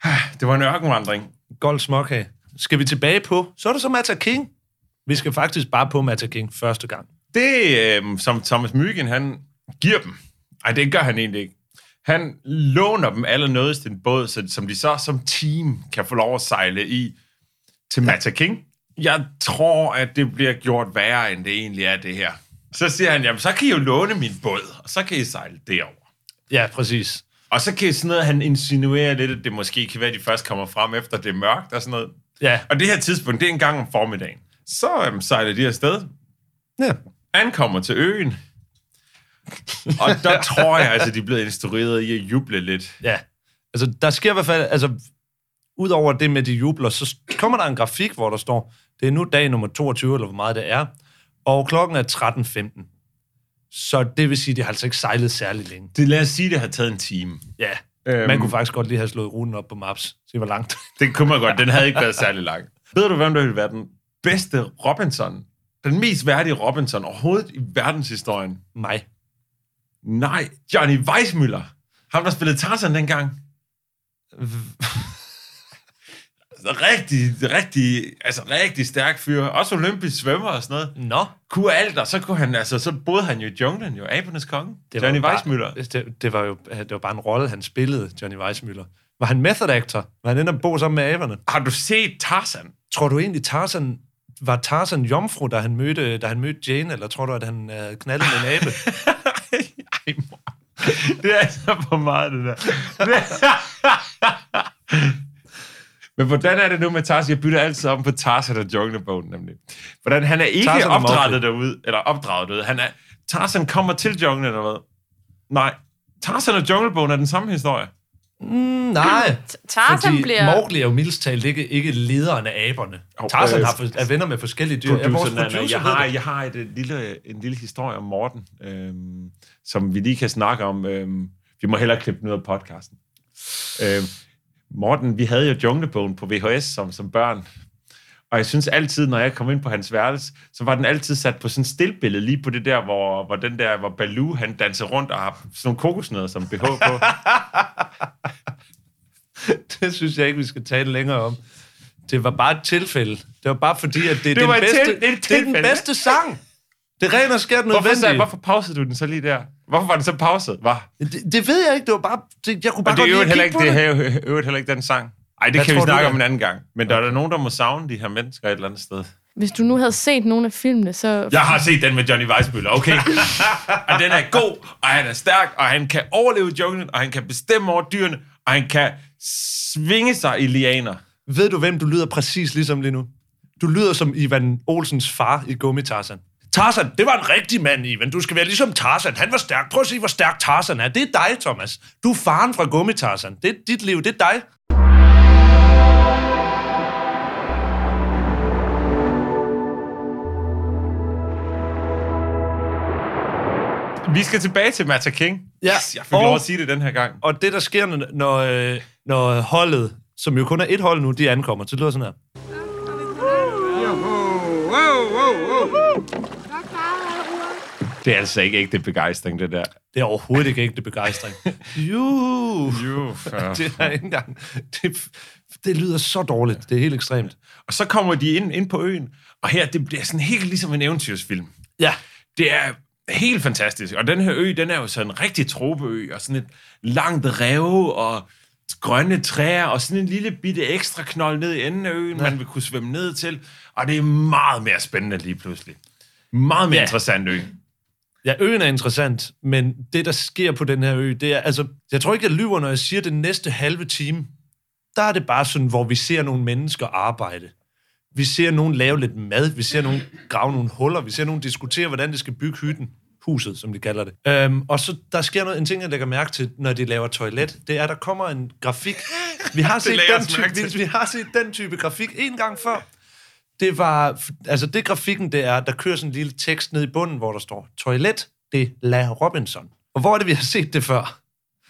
det var en ørkenvandring. Gold småkage. Skal vi tilbage på? Så er det så Mata King. Vi skal faktisk bare på Mata King første gang. Det, øh, som Thomas Mygen, han giver dem. Ej, det gør han egentlig ikke. Han låner dem allernådigst en båd, så, som de så som team kan få lov at sejle i til Mata King. Jeg tror, at det bliver gjort værre, end det egentlig er det her. Så siger han, jamen så kan I jo låne min båd, og så kan I sejle derover. Ja, præcis. Og så kan sådan noget, han insinuerer lidt, at det måske kan være, at de først kommer frem efter det er mørkt og sådan noget. Ja. Og det her tidspunkt, det er en gang om formiddagen. Så øhm, sejler de afsted, Ja. ankommer til øen. Og der tror jeg, altså, de er blevet instrueret i at juble lidt. Ja. Altså, der sker i hvert fald, altså, udover det med de jubler, så kommer der en grafik, hvor der står, det er nu dag nummer 22, eller hvor meget det er, og klokken er 13.15. Så det vil sige, at de har altså ikke sejlet særlig længe. Det, lad os sige, det har taget en time. Ja, Øhm, man kunne faktisk godt lige have slået ruten op på Maps. Se, hvor langt. Det kunne man godt. Den havde ikke været særlig lang. Ved du, hvem der ville være den bedste Robinson? Den mest værdige Robinson overhovedet i verdenshistorien? Mig. Nej, Johnny Weissmuller. Ham, der spillede Tarzan dengang. Rigtig, rigtig, altså rigtig stærk fyr. Også olympisk svømmer og sådan noget. Nå. Kunne alt, og så kunne han, altså, så boede han jo i junglen, jo. Abernes konge. Det Johnny jo Weissmuller. Bare, det, det, var jo det var bare en rolle, han spillede, Johnny Weissmuller. Var han method actor? Var han inde og bo sammen med aberne? Har du set Tarzan? Tror du egentlig, Tarzan var Tarzan jomfru, da han mødte, da han mødte Jane, eller tror du, at han øh, knaldede med en abe? Ej, mor. Det er altså for meget, det der. Men hvordan er det nu med Tarzan? Jeg bytter altid om på Tarzan og Junglebogen, nemlig. Hvordan han er ikke Tarzan opdraget derude, eller opdraget derude. Han er, Tarzan kommer til junglen, eller hvad? Nej. Tarzan og Junglebogen er den samme historie. Mm, nej. Tarzan Fordi bliver... Mowgli er jo mildest talt ikke, ikke lederen af aberne. Jo, Tarzan øh, har for, er venner med forskellige dyr. Ja, vores Producer, Nana, producer jeg, har, jeg har et, et lille, en lille historie om Morten, øhm, som vi lige kan snakke om. Øhm, vi må hellere klippe den ud af podcasten. Øhm, Morten, vi havde jo Junglebogen på VHS som, som børn. Og jeg synes altid, når jeg kom ind på hans værelse, så var den altid sat på sådan et stillbillede, lige på det der, hvor, hvor den der, hvor Baloo, han danser rundt og har sådan nogle kokosnødder som BH på. det synes jeg ikke, vi skal tale længere om. Det var bare et tilfælde. Det var bare fordi, at det, er Det den bedste, til- det et det er den bedste sang. Det er ren og skært Hvorfor, nødvendigt. så, hvorfor pausede du den så lige der? Hvorfor var den så pauset? Var? Det, det ved jeg ikke. Det var bare... Det, jeg kunne bare Og det er godt jo lide heller at ikke, kigge det det. er øvrigt heller ikke den sang. Ej, det Hvad kan vi snakke om en anden gang. Men der er der nogen, der må savne de her mennesker et eller andet sted. Hvis du nu havde set nogle af filmene, så... Jeg har set den med Johnny Weissmuller, okay? og den er god, og han er stærk, og han kan overleve junglen, og han kan bestemme over dyrene, og han kan svinge sig i lianer. Ved du, hvem du lyder præcis ligesom lige nu? Du lyder som Ivan Olsens far i Gummi-Tarzan. Tarzan, det var en rigtig mand, Ivan. Du skal være ligesom Tarzan. Han var stærk. Prøv at se, hvor stærk Tarzan er. Det er dig, Thomas. Du er faren fra Gummi-Tarzan. Det er dit liv. Det er dig. Vi skal tilbage til Mata King. Ja, Yes, jeg fik og- lov at sige det den her gang. Og det, der sker, når- når, øh, når holdet, som jo kun er et hold nu, de ankommer, så det lyder sådan her. Det er altså ikke ægte begejstring, det der. Det er overhovedet ikke ægte begejstring. Jo, Jo, det er ikke engang... Det, det lyder så dårligt. Det er helt ekstremt. Og så kommer de ind, ind på øen, og her, det bliver sådan helt ligesom en eventyrsfilm. Ja, Det er helt fantastisk. Og den her ø, den er jo sådan en rigtig tropeø, og sådan et langt rev, og grønne træer, og sådan en lille bitte ekstra knold ned i enden af øen, ja. man vil kunne svømme ned til. Og det er meget mere spændende lige pludselig. Meget mere Ja. ja. interessant ø. Ja, øen er interessant, men det, der sker på den her ø, det er, altså, jeg tror ikke, jeg lyver, når jeg siger, at den næste halve time, der er det bare sådan, hvor vi ser nogle mennesker arbejde. Vi ser nogen lave lidt mad, vi ser nogen grave nogle huller, vi ser nogen diskutere, hvordan det skal bygge hytten, huset, som de kalder det. Øhm, og så der sker noget, en ting, jeg lægger mærke til, når de laver toilet, det er, at der kommer en grafik. Vi har, set den, type, vi, vi har set den type grafik en gang før. Det var, altså det grafikken, det er, der kører sådan en lille tekst ned i bunden, hvor der står, toilet, det La Robinson. Og hvor er det, vi har set det før?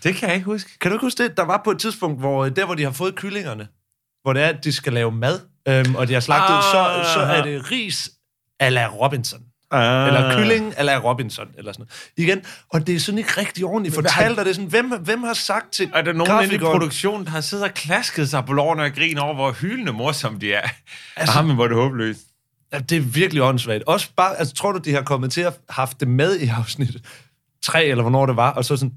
Det kan jeg ikke huske. Kan du ikke huske det? Der var på et tidspunkt, hvor øh, der, hvor de har fået kyllingerne, hvor det er, at de skal lave mad, øhm, og de har slagtet, Ah. så, så er det ris a la Robinson. Ah. Eller kylling la Robinson, eller sådan noget. Igen, og det er sådan ikke rigtig ordentligt fortalt, og det er sådan, hvem, hvem har sagt til Er der nogen inde i produktionen, der har siddet og klasket sig på lårene og griner over, hvor hyldende morsomme de er? Altså, Jamen, hvor er det håbløst. Ja, det er virkelig åndssvagt. Også bare, altså, tror du, de har kommet til at haft det med i afsnit 3, eller hvornår det var, og så sådan,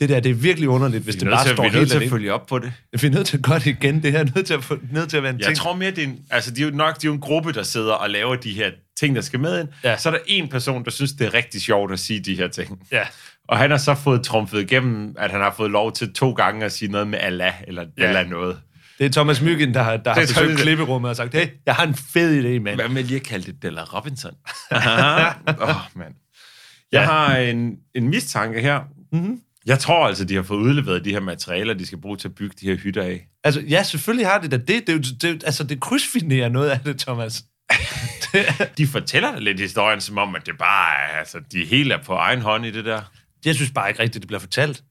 det der, det er virkelig underligt, hvis Vi det bare til, står vi er nødt helt til at følge op på det. Vi er nødt til at gøre det igen. Det her er nødt til at, få, nødt til at være en Jeg ting. tror mere, det er en, altså, de er jo nok de er jo en gruppe, der sidder og laver de her ting, der skal med ind. Ja. Så er der en person, der synes, det er rigtig sjovt at sige de her ting. Ja. Og han har så fået trumfet igennem, at han har fået lov til to gange at sige noget med Allah, eller, ja. Eller noget. Det er Thomas Myggen, der, har- der har Det besøgt Thomas- klipperummet og sagt, hey, jeg har en fed idé, mand. Hvad med lige at kalde det Della Robinson? Åh, oh, mand. Jeg Ja. har en, en mistanke her. Mhm. Jeg tror altså, de har fået udleveret de her materialer, de skal bruge til at bygge de her hytter af. Altså, ja, selvfølgelig har det da det. Det, det, altså, det krydsfinerer noget af det, Thomas. De fortæller lidt historien, som om, at det bare altså, de helt er på egen hånd i det der. Jeg synes bare ikke rigtigt, det bliver fortalt.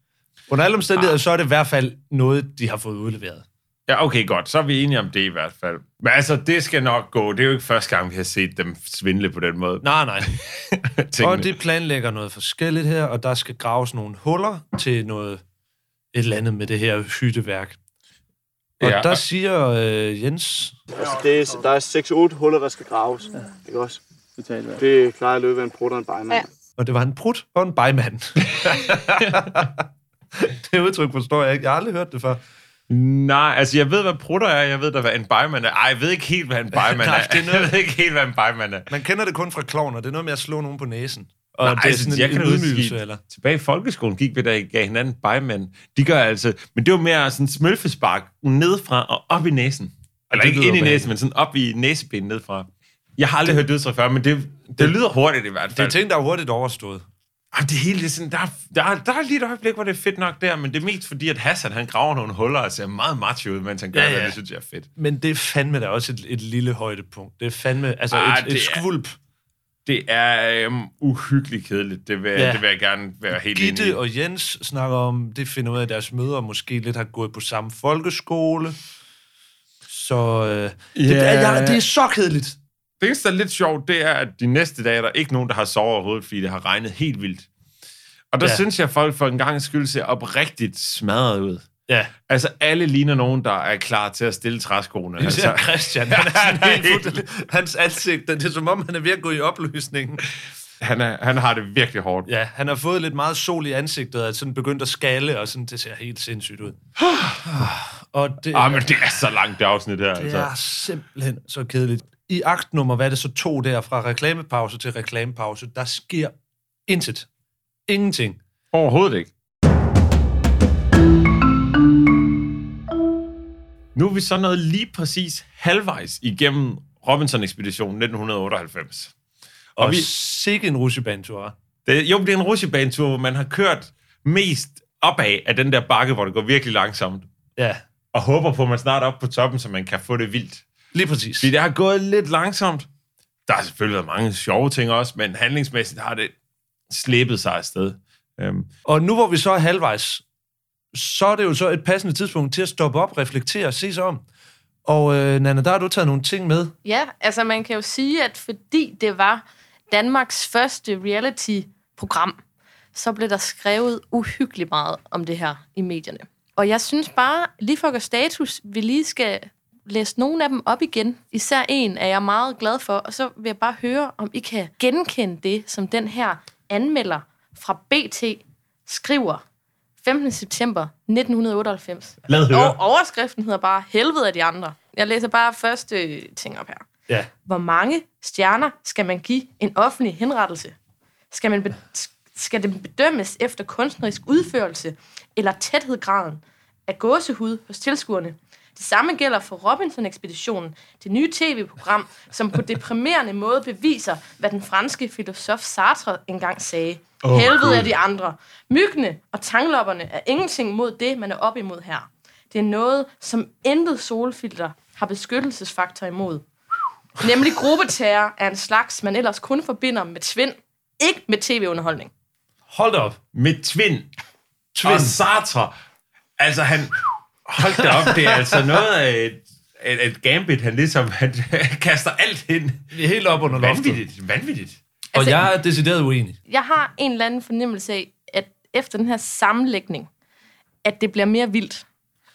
Under alle omstændigheder, så er det i hvert fald noget, de har fået udleveret. Ja, okay, godt. Så er vi enige om det i hvert fald. Men altså, det skal nok gå. Det er jo ikke første gang, vi har set dem svindle på den måde. Nej, nej. Og de planlægger noget forskelligt her, og der skal graves nogle huller til noget et eller andet med det her hytteværk. Og Ja. der siger øh, Jens, Altså, det er, der er 6-8 huller, der skal graves. Ja. Ikke også? Det plejer at løbe af en brud og en bejmand. Ja. og det var en prut og en bejmand. det udtryk forstår jeg ikke. Jeg har aldrig hørt det før. Nej, altså jeg ved, hvad prutter er. Jeg ved da, hvad en bajmand er. Ej, jeg ved ikke helt, hvad en bajmand Nej, er. det er noget- Jeg ved ikke helt, hvad en bajmand er. Man kender det kun fra klovner. Det er noget med at slå nogen på næsen. Og Nej, det er altså, sådan jeg en, kan da i- eller? Tilbage i folkeskolen gik vi der gav hinanden bajmand. De gør altså... Men det var mere sådan smølfespark nedfra og op i næsen. Eller det ikke ind i næsen, men sådan op i næsebenet nedfra. Jeg har aldrig hørt det før, men det, det lyder hurtigt i hvert Det fald. er ting, der er hurtigt overstået. Ej, det hele det er sådan, der, er- der, er- der er lige et øjeblik, hvor det er fedt nok der, men det er mest fordi, at Hassan han graver nogle huller og ser meget macho ud, mens han gør Ja, ja, ja. det, synes jeg er fedt. Men det er fandme da også et, et lille højdepunkt. Det er fandme, altså Ah, et, det et er- skvulp. Det er øhm, uhyggeligt kedeligt, det vil, ja. Det vil jeg gerne være helt enig i. Gitte og Jens snakker om, det finder ud af, at deres mødre måske lidt har gået på samme folkeskole. Så øh, det, Ja. er, ja, det er så kedeligt. Det eneste, der er lidt sjovt, det er, at de næste dage er der ikke nogen, der har sovet overhovedet, fordi det har regnet helt vildt. Og der ja. Synes jeg, at folk for en gang skyld ser oprigtigt smadret ud. Ja, Altså, alle ligner nogen, der er klar til at stille træskoene. det Altså, altså, Christian. Han er sådan er helt fuldstændig, hans ansigt, det er som om, han er ved at gå i opløsningen. han, er, han har det virkelig hårdt. Ja, han har fået lidt meget sol i ansigtet, og er sådan begyndt at skalle, og sådan, det ser helt sindssygt ud. og det, Ah, men det er så langt, det afsnit her. Det Altså. er simpelthen så kedeligt. I aktnummer, hvad er det så to der, fra reklamepause til reklamepause, der sker intet. Ingenting. Overhovedet ikke. Nu er vi så nået lige præcis halvvejs igennem Robinson-ekspeditionen 1998. Og, og vi- sikke en rusjebanetur. Det, jo, det er en rutsjebanetur, hvor man har kørt mest opad af den der bakke, hvor det går virkelig langsomt. Ja, Og håber på, at man snart er oppe på toppen, så man kan få det vildt. Lige præcis. Fordi det har gået lidt langsomt. Der har selvfølgelig været mange sjove ting også, men handlingsmæssigt har det slæbet sig afsted. Øhm, Og nu hvor vi så er halvvejs, så er det jo så et passende tidspunkt til at stoppe op, reflektere og se sig om. Og øh, Nana, der har du taget nogle ting med. Ja, altså man kan jo sige, at fordi det var Danmarks første reality-program, så blev der skrevet uhyggeligt meget om det her i medierne. Og jeg synes bare, lige for at gøre status, vi lige skal læse nogle af dem op igen. Især en er jeg meget glad for, og så vil jeg bare høre, om I kan genkende det, som den her anmelder fra BT skriver 15. september 1998. Lad høre. Og overskriften hedder bare Helvede af de andre. Jeg læser bare første ting op her. Ja. Hvor mange stjerner skal man give en offentlig henrettelse? Skal, man be- skal den bedømmes efter kunstnerisk udførelse eller tæthedsgraden af gåsehud hos tilskuerne? Det samme gælder for Robinson-ekspeditionen, det nye tv-program, som på deprimerende måde beviser, hvad den franske filosof Sartre engang sagde. Oh, Helvede er de andre. Myggene og tanglopperne er ingenting mod det, man er op imod her. Det er noget, som intet solfilter har beskyttelsesfaktor imod. Nemlig gruppeterror er en slags, man ellers kun forbinder med tvind, ikke med tv-underholdning. Hold op. Med Twin. Twin. Og Sartre. Altså, han... Hold da op, det er altså noget af et, et, et gambit, han ligesom han kaster alt ind. Det er helt op under loftet. Vanvittigt, vanvittigt. Og Altså- jeg er decideret uenig. Jeg har en eller anden fornemmelse af, at efter den her sammenlægning, at det bliver mere vildt.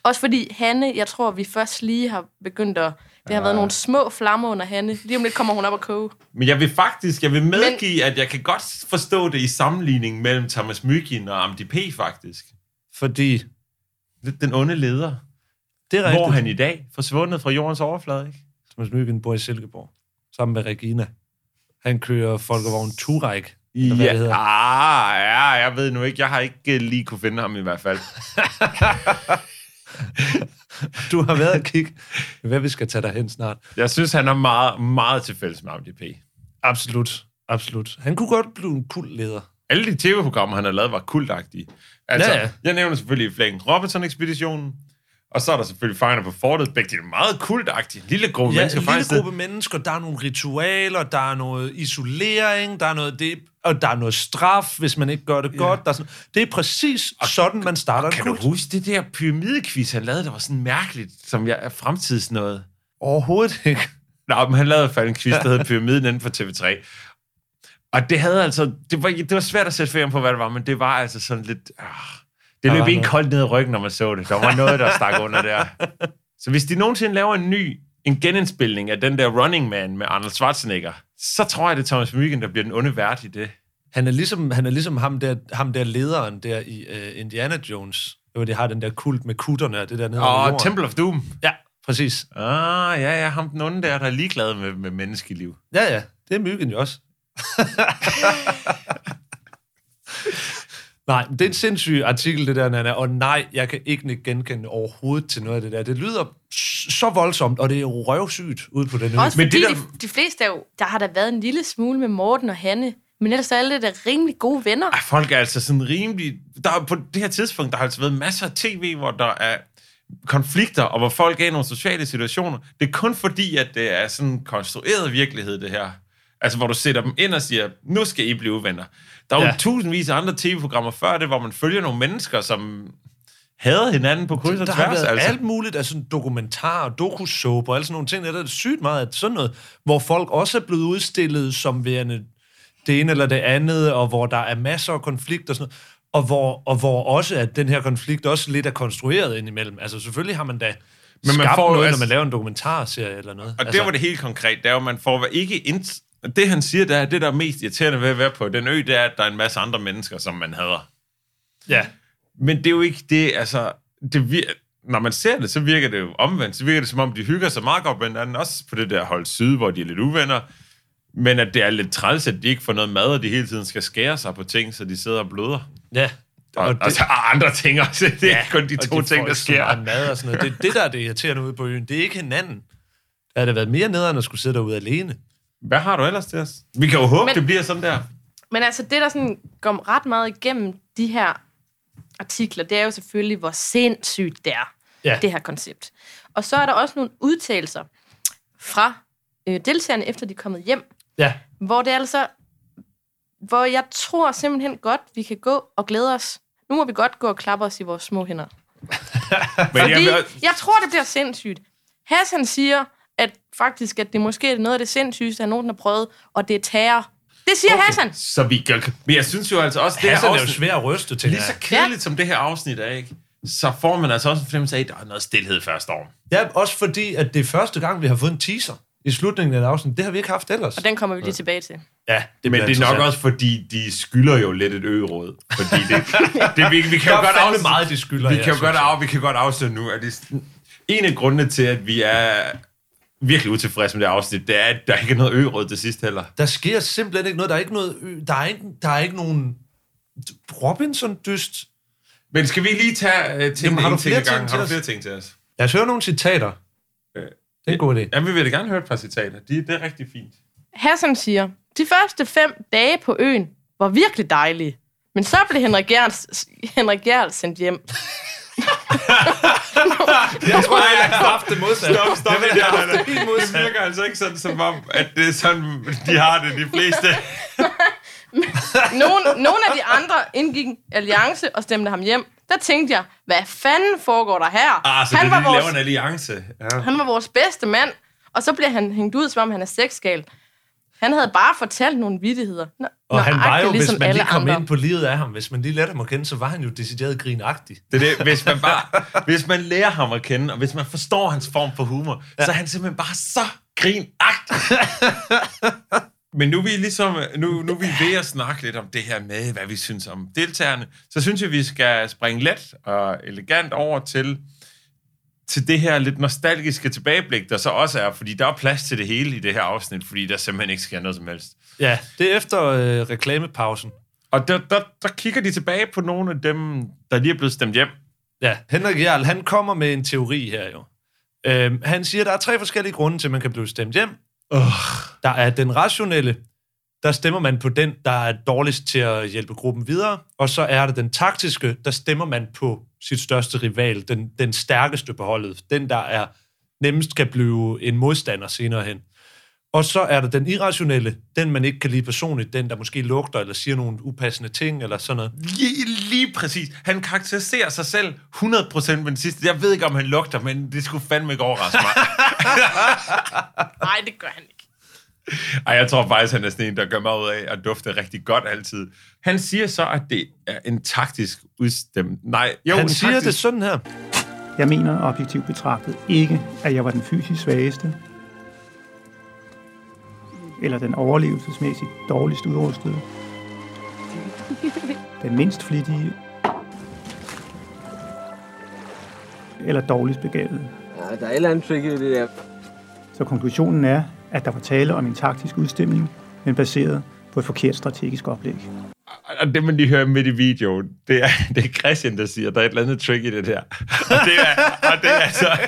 Også fordi Hanne, jeg tror, vi først lige har begyndt at... Det har været nogle små flammer under Hanne. Lige om lidt kommer hun op og koge. Men jeg vil faktisk, jeg vil medgive, Men... at jeg kan godt forstå det i sammenligning mellem Thomas Myggen og MDP, faktisk. Fordi den onde leder. det er Hvor rigtigt. er han i dag? Forsvundet fra jordens overflade, ikke? Thomas Myggen bor i Silkeborg. Sammen med Regina. Han kører Folkevogn Turek. Eller hvad det ah, ja, jeg ved nu ikke. Jeg har ikke øh, lige kunne finde ham i hvert fald. Du har været og kigge. Hvad vi skal tage dig hen snart. Jeg synes, han er meget, meget til fælles med MDP. Absolut. Absolut. Han kunne godt blive en kul leder. Alle de tv-programmer, han har lavet, var kultagtige. Altså, Ja, ja, jeg nævner selvfølgelig Flækken Robinson-ekspeditionen, og så er der selvfølgelig Fangerne på Fortet. Begge de er meget kultagtige. En lille gruppe Ja, mennesker en lille gruppe mennesker. Der er nogle ritualer, der er noget isolering, der er noget det, og der er noget straf, hvis man ikke gør det ja. godt. Der er sådan, det er præcis sådan, man starter en Kan du kult. huske det der pyramidekvis, han lavede, der var sådan mærkeligt, som jeg er fremtidsnået? Overhovedet ikke. Nå, men han lavede fald en quiz, der hed Pyramiden inden for TV3. Og det havde altså, det var, det var svært at sætte fingeren på, hvad det var, men det var altså sådan lidt, ah, det løb en koldt ned i ryggen, når man så det. Der var noget, der stak under der. Så hvis de nogensinde laver en ny, en genindspilning af den der Running Man med Arnold Schwarzenegger, så tror jeg, det er Thomas Myggen, der bliver den onde vært i det. Han er ligesom, han er ligesom ham, der, ham der lederen der i uh, Indiana Jones. Hvor de har den der kult med kutterne og det der nede Og. Temple of Doom. Ja, præcis. Ah, ja, ja, ham den onde der, der er ligeglad med, med menneskeliv. Ja, ja. Det er myggen jo også. nej, det er en sindssyg artikel, det der, Nana. Og nej, jeg kan ikke genkende overhovedet til noget af det der. Det lyder så voldsomt, og det er røvsygt ude på den. Også Men det der- de, de fleste jo... Der har der været en lille smule med Morten og Hanne. Men ellers er alle der rimelig gode venner. Ej, folk er altså sådan rimelig... Der er på det her tidspunkt, der har altså været masser af tv, hvor der er konflikter, og hvor folk er i nogle sociale situationer. Det er kun fordi, at det er sådan en konstrueret virkelighed, det her. Altså, hvor du sætter dem ind og siger, nu skal I blive venner. Der er ja. Jo tusindvis af andre tv-programmer før det, hvor man følger nogle mennesker, som hader hinanden på kryds og der tværs. har været altså. alt muligt af sådan dokumentarer, dokusoap og alle sådan nogle ting. Der er det sygt meget af sådan noget, hvor folk også er blevet udstillet som værende det ene eller det andet, og hvor der er masser af konflikter og sådan noget. Og hvor, og hvor også, at den her konflikt også lidt er konstrueret indimellem. Altså selvfølgelig har man da man skabt får noget, altså- når man laver en dokumentarserie eller noget. Og altså, der var det helt konkret, er jo, at man får ikke... Ind... Det, han siger, der er det, der er mest irriterende ved at være på den ø, det er, at der er en masse andre mennesker, som man hader. Ja, Men det er jo ikke det, altså... Det vir- når man ser det, så virker det jo omvendt. Så virker det, som om de hygger sig meget godt med hinanden. Også på det der hold syd, hvor de er lidt uvenner. Men at det er lidt træls, at de ikke får noget mad, og de hele tiden skal skære sig på ting, så de sidder og bløder. ja. Og, og, og så er andre ting også. Det er ja, kun de og to de ting, der ikke sker. Mad og sådan noget. Det er det, der er det irriterende ude på øen. Det er ikke hinanden. Der har det været mere nederen at skulle sidde derude alene. Hvad har du ellers til os? Vi kan jo håbe, Men... Det bliver sådan der. Men altså, det der sådan går ret meget igennem de her artikler, det er jo selvfølgelig, hvor sindssygt det er, Ja. det her koncept. Og så er der også nogle udtalelser fra øh, deltagerne, efter de er kommet hjem, Ja, hvor det er altså, hvor jeg tror simpelthen godt, vi kan gå og glæde os. Nu må vi godt gå og klappe os i vores små hænder. Men Fordi jeg, vil- jeg tror, det bliver sindssygt. Hassan siger, faktisk, at det måske er noget af det sindssygeste, han nogensinde har prøvet, og det er terror. Det siger okay. Hassan. så vi gør, Men jeg synes jo altså også, det Hassan her er jo afsnit, svær at ryste til. lige så kedeligt som det her afsnit er, ikke? så får man altså også en fornemmelse af, at der er noget stillhed første år. Ja, også fordi, at det er første gang, vi har fået en teaser i slutningen af et afsnit. Det har vi ikke haft ellers. Og den kommer vi lige tilbage til. Ja, Det Men det er nok også, fordi de skylder jo lidt et øgeråd. Fordi det, det, vi, vi kan jo godt afsløre, meget, de skylder. vi ja, kan jo godt, af, vi kan godt afsløre nu, at det, en af grundene til, at vi er virkelig utilfredse med det afsnit, det er, at der ikke er noget øgeråd til sidst heller. Der sker simpelthen ikke noget. Der er ikke noget... ø- Der er ikke, der er ikke nogen Robinson-dyst. Men skal vi lige tage uh, ting Jamen, har du flere ting til Har du os? flere ting til os? Lad os høre nogle citater. Øh, Det er en god idé. Ja, vi vil da gerne høre et par citater. De, det er rigtig fint. Hassan siger, de første fem dage på øen var virkelig dejlige. Men så blev Henrik Gerl, Henrik Gerl sendt hjem. Jeg tror, jeg har haft det modsat. Stop, stop Jeg det der. Det modsat. virker altså ikke sådan, som om, at det er sådan, de har det, de fleste. Nogle, nogle af de andre indgik alliance og stemte ham hjem. Der tænkte jeg, hvad fanden foregår der her? Ah, så han, det, var de laver vores, en alliance. Ja. han var vores bedste mand, og så bliver han hængt ud, som om han er sexgal. Han havde bare fortalt nogle vittigheder. Nå, Og han var jo, hvis ligesom man alle lige kom andre. ind på livet af ham, hvis man lige lærte ham at kende, så var han jo decideret grinagtig. Det er det, hvis man bare, hvis man lærer ham at kende, og hvis man forstår hans form for humor, ja. så er han simpelthen bare så grinagtig. Men nu er vi ligesom, nu, nu er vi ved at snakke lidt om det her med, hvad vi synes om deltagerne. Så synes jeg, vi skal springe let og elegant over til, til det her lidt nostalgiske tilbageblik, der så også er, fordi der er plads til det hele i det her afsnit, fordi der simpelthen ikke sker noget som helst. Ja, det er efter øh, reklamepausen. Og der, der, der kigger de tilbage på nogle af dem, der lige er blevet stemt hjem. Ja, Henrik Jarl, han kommer med en teori her jo. Øhm, han siger, at der er tre forskellige grunde til, at man kan blive stemt hjem. Uh. Der er den rationelle, der stemmer man på den, der er dårligst til at hjælpe gruppen videre. Og så er der den taktiske, der stemmer man på sit største rival, den, den stærkeste på holdet, den, der er nemmest kan blive en modstander senere hen. Og så er der den irrationelle, den man ikke kan lide personligt, den der måske lugter eller siger nogle upassende ting eller sådan noget. Lige, lige præcis. Han karakteriserer sig selv 100% med den sidste. Jeg ved ikke, om han lugter, men det skulle fandme ikke overraske mig. Nej, det gør han ikke. Ej, jeg tror faktisk, han er sådan en, der gør mig ud af at dufte rigtig godt altid. Han siger så, at det er en taktisk udstem. Nej, jo, Han siger taktisk... det sådan her. Jeg mener objektivt betragtet ikke, at jeg var den fysisk svageste, eller den overlevelsesmæssigt dårligst udrustede, den mindst flittige, eller dårligst begavede. Ja, der er et eller andet trick i det der. Så konklusionen er, at der var tale om en taktisk udstemning, men baseret på et forkert strategisk oplæg. Og det, man lige hører midt i videoen, det er, det er Christian, der siger, at der er et eller andet trick i det der. Og det er, og det er altså,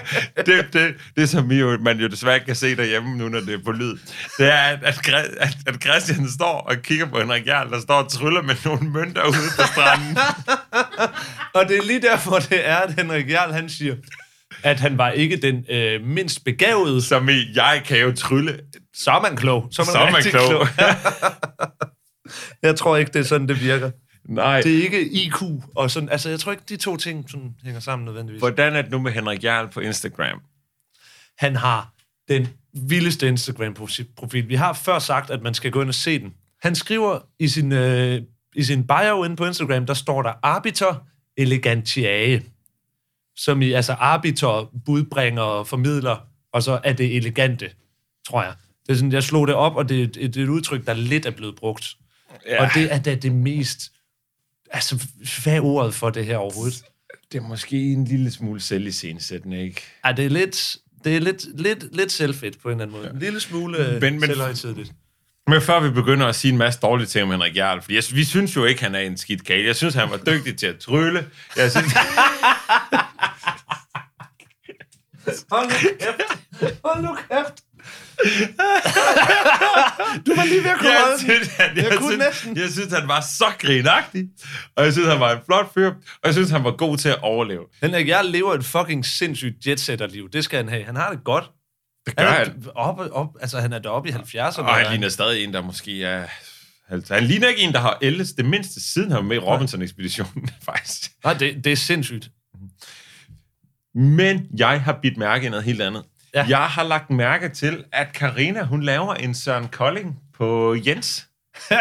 det, det, det som jo, man jo desværre ikke kan se derhjemme nu, når det er på lyd, det er, at, at, at Christian står og kigger på Henrik Jarl, der står og tryller med nogle mønter ude på stranden. Og det er lige derfor, det er, at Henrik Jarl, han siger, at han var ikke den øh, mindst begavede. Som i, jeg kan jo trylle. Så er man klog. Så er man, Så er man klog. klog. jeg tror ikke, det er sådan, det virker. Nej. Det er ikke IQ og sådan. Altså, jeg tror ikke, de to ting sådan, hænger sammen nødvendigvis. Hvordan er det nu med Henrik Jarl på Instagram? Han har den vildeste Instagram-profil. Vi har før sagt, at man skal gå ind og se den. Han skriver i sin, øh, i sin bio inde på Instagram, der står der arbiter elegantiae. Som i, altså arbiter, budbringer og formidler, og så er det elegante, tror jeg. Det er sådan, jeg slog det op, og det, er et- er et udtryk, der lidt er blevet brugt. Ja. Og det er da det mest... Altså, hvad er ordet for det her overhovedet? Det er måske en lille smule selviscenesættende, ikke? Ej, det er lidt, det er lidt, lidt, lidt selvfedt på en eller anden måde. En lille smule men- men, selvhøjtidligt. Men før vi begynder at sige en masse dårlige ting om Henrik Jarl, fordi jeg, vi synes jo ikke, han er en skidt kage. Jeg synes, han var dygtig til at trylle. Jeg synes, Hold nu kæft. Hold nu kæft. du var lige ved at komme jeg, synes, han, jeg, Jeg kunne synes, næsten. jeg synes, han var så grinagtig. Og jeg synes, han var en flot fyr. Og jeg synes, han var god til at overleve. Henrik, jeg lever et fucking sindssygt jetsetter-liv. Det skal han have. Han har det godt. Det gør han. han. Er op, op, altså, han er deroppe i 70'erne. Og han ligner stadig en, der måske er... Altså, han ligner ikke en, der har ældes det mindste, siden han var med i Robinson-ekspeditionen, faktisk. Nej, det, det er sindssygt. Men jeg har bidt mærke i noget helt andet. Ja. Jeg har lagt mærke til, at Karina hun laver en Søren Kolding på Jens. Det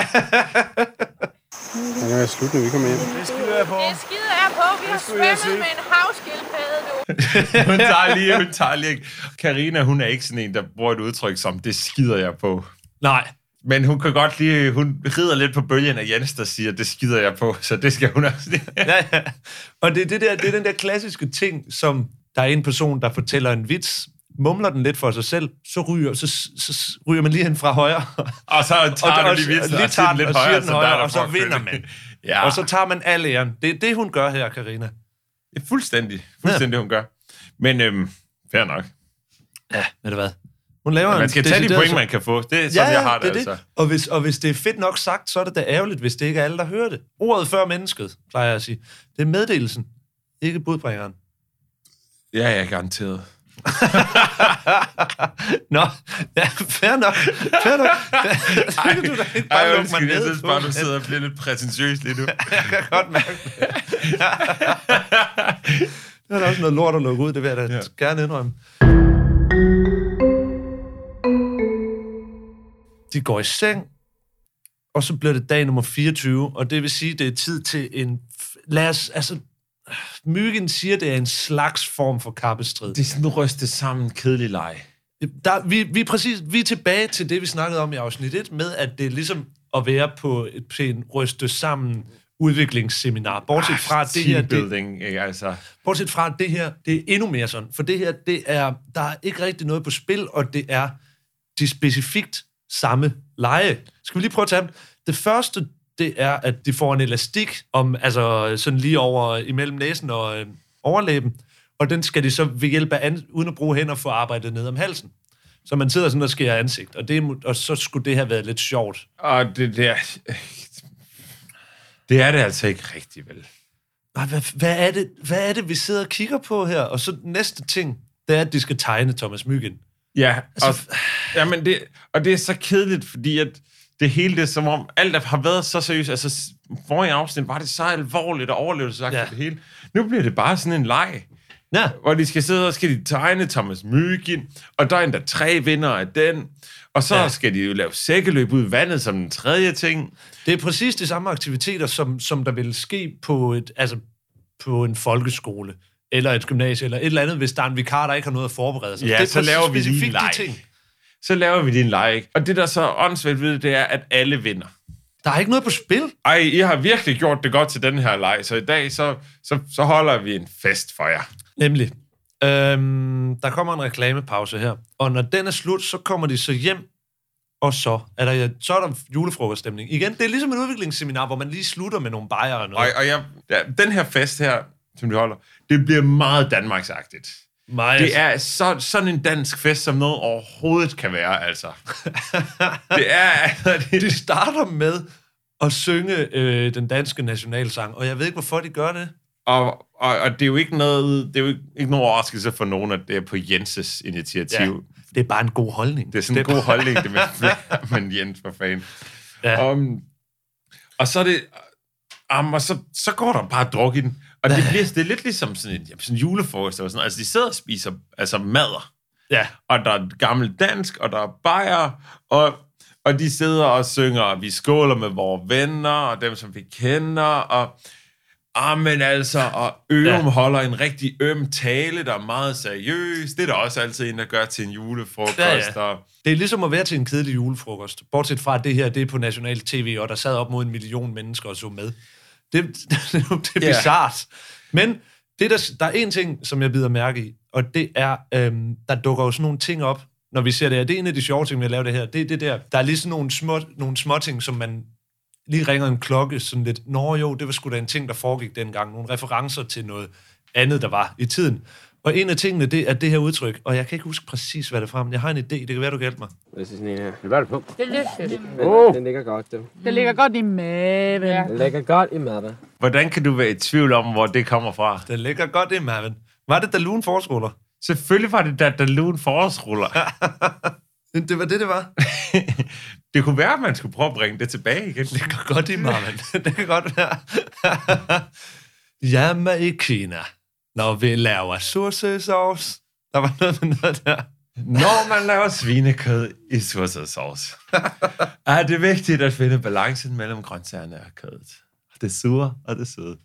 kan være slut, når vi kommer hjem. Det skider jeg på. Det skider jeg på. Vi har svømmet med en havskildpadde nu. Hun tager lige, hun tager lige. Karina, hun er ikke sådan en, der bruger et udtryk som, det skider jeg på. Nej, Men hun kan godt lige, hun rider lidt på bølgen af Jens, der siger, det skider jeg på, så det skal hun også lige. ja, ja. Og det, er det, der, det er den der klassiske ting, som der er en person, der fortæller en vits, mumler den lidt for sig selv, så ryger, så, så, ryger man lige hen fra højre. Og så tager og, du og, lige vitsen lige og siger tager den den lidt og højere, den så er højere, og så vinder man. Ja, Ja. Og så tager man al æren. Det er det, hun gør her, Karina. Det er fuldstændig, fuldstændig, hun gør. Men øhm, fair nok. Ja, ved du hvad? Hun laver Man en skal tage de point, man kan få. Det er sådan, jeg har det, er altså. Og hvis, og hvis det er fedt nok sagt, så er det da ærgerligt, hvis det ikke er alle, der hører det. Ordet før mennesket, plejer jeg at sige. Det er meddelelsen, ikke budbringeren. Ja, jeg er garanteret. Nå, ja, fair nok. Fair nok. Kan du da ikke bare Ej, lukke mig undskyld, jeg synes bare, du sidder og bliver lidt prætentiøs lige nu. Jeg kan godt mærke det. det er da også noget lort at lukke ud, det vil jeg da ja. gerne indrømme. De går i seng, og så bliver det dag nummer 24, og det vil sige, det er tid til en... Lad os, altså, Myggen siger, det er en slags form for kappestrid. Det er sådan rystet sammen kedelig leg. Der, vi, vi, er præcis, vi er tilbage til det, vi snakkede om i afsnit 1, med at det er ligesom at være på et pænt ryste sammen udviklingsseminar. Bortset fra, at det her... Det, ikke altså. bortset fra, at det her, det er endnu mere sådan. For det her, det er, der er ikke rigtig noget på spil, og det er de specifikt samme lege. Skal vi lige prøve at tage dem? Det første, det er, at de får en elastik, om, altså sådan lige over imellem næsen og øh, overlæben, og den skal de så ved hjælp af, an, uden at bruge hænder, få arbejdet ned om halsen. Så man sidder sådan og skærer ansigt, og, det, og så skulle det have været lidt sjovt. Og det der... Det er det altså ikke rigtigt, vel? Nej, hvad, hvad, er det, hvad er det, vi sidder og kigger på her? Og så næste ting, det er, at de skal tegne Thomas Myggen. Ja, Altså, og, jamen det, og det er så kedeligt, fordi at det hele det er som om, alt har været så seriøst. Altså, forrige afsnit var det så alvorligt og overlevelsesagt Ja. ja. det hele. Nu bliver det bare sådan en leg, Ja, hvor de skal sidde og skal de tegne Thomas Myggen, og der er endda tre vinder af den, og så Ja. ja. skal de jo lave sækkeløb ud i vandet som den tredje ting. det er præcis de samme aktiviteter, som, som der vil ske på, et, altså, på en folkeskole, eller et gymnasie, eller et eller andet, hvis der er en vikar, der ikke har noget at forberede sig. Ja, det er så laver vi lige en leg. ting. Så laver vi din leg, ikke? Og det, der er så åndssvagt ved det, er, at alle vinder. Der er ikke noget på spil. Ej, I har virkelig gjort det godt til den her leg, så i dag, så, så, så holder vi en fest for jer. Nemlig. Øhm, der kommer en reklamepause her, og når den er slut, så kommer de så hjem, og så er der, så er der julefrokoststemning. Igen, det er ligesom et udviklingsseminar, hvor man lige slutter med nogle bajer og Og, noget. og jeg, ja, den her fest her, som vi holder, det bliver meget Danmarksagtigt. Meget. Det er så, sådan en dansk fest, som noget overhovedet kan være, altså. det er... Altså, det, De starter med at synge øh, den danske nationalsang, og jeg ved ikke, hvorfor de gør det. og, og, og det er jo ikke noget, det er jo ikke, ikke nogen overraskelse for nogen, at det er på Jenses initiativ. Ja. Det er bare en god holdning. Det er sådan en god holdning, det med, men Jens for fan. Ja. Um, og så er det... Um, og så, så går der bare druk i den. Og det, bliver, det er lidt ligesom sådan en, sådan en julefrokost. Eller sådan. Altså, de sidder og spiser altså madder. Ja. Og der er gammel dansk, og der er bajer, og, og de sidder og synger, og vi skåler med vores venner, og dem, som vi kender, og Ah, men altså, og Ørum Ja. holder en rigtig øm tale, der er meget seriøs. Det er der også altid en, der gør til en julefrokost. Ja, Ja, ja. ja. Og, Det er ligesom at være til en kedelig julefrokost. Bortset fra, at det her det er på national tv, og der sad op mod en million mennesker og så med. Det, det, det er Ja. bizart. Men det der, der er en ting, som jeg bider mærke i, og det er, øhm, der dukker jo sådan nogle ting op, når vi ser det her. Det er en af de sjove ting, vi har lavet det her. Det er det der. Der er lige sådan nogle små, nogle små ting, som man lige ringer en klokke sådan lidt. Nå jo, det var sgu da en ting, der foregik dengang. Nogle referencer til noget andet, der var i tiden. Og en af tingene, det er det her udtryk, og jeg kan ikke huske præcis, hvad det er fra, men jeg har en idé. Det kan være, du kan hjælpe mig. Det er sådan en her. Hvad er det på? Det er lidt Oh. Den ligger godt, det. Det ligger godt i maven. Ja. Den ligger godt i maden. hvordan kan du være i tvivl om, hvor det kommer fra? Den ligger godt i maven. Var det Dalun Forsruller? Selvfølgelig var det da Dalun forårsruller. Det var det, det var. det kunne være, at man skulle prøve at bringe det tilbage igen. Det ligger godt i maven. det kan godt være. Hjemme i Kina, når vi laver sursøsauce. Der var noget med noget der. Når man laver svinekød i sauce, er det vigtigt at finde balancen mellem grøntsagerne og kødet. Det sure og det søde.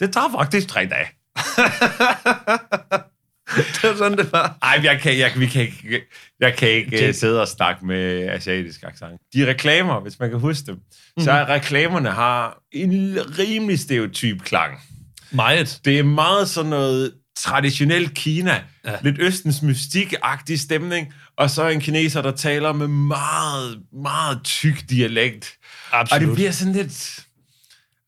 Det tager faktisk tre dage. det var sådan, det var. Ej, jeg kan, jeg, vi kan ikke, jeg kan ikke uh, sidde og snakke med asiatisk accent. De reklamer, hvis man kan huske dem, mm-hmm. så er reklamerne har en rimelig stereotyp klang. Meget. Det er meget sådan noget traditionel Kina. Ja. Lidt Østens mystik-agtig stemning. Og så en kineser, der taler med meget, meget tyk dialekt. Absolut. Og det bliver sådan lidt...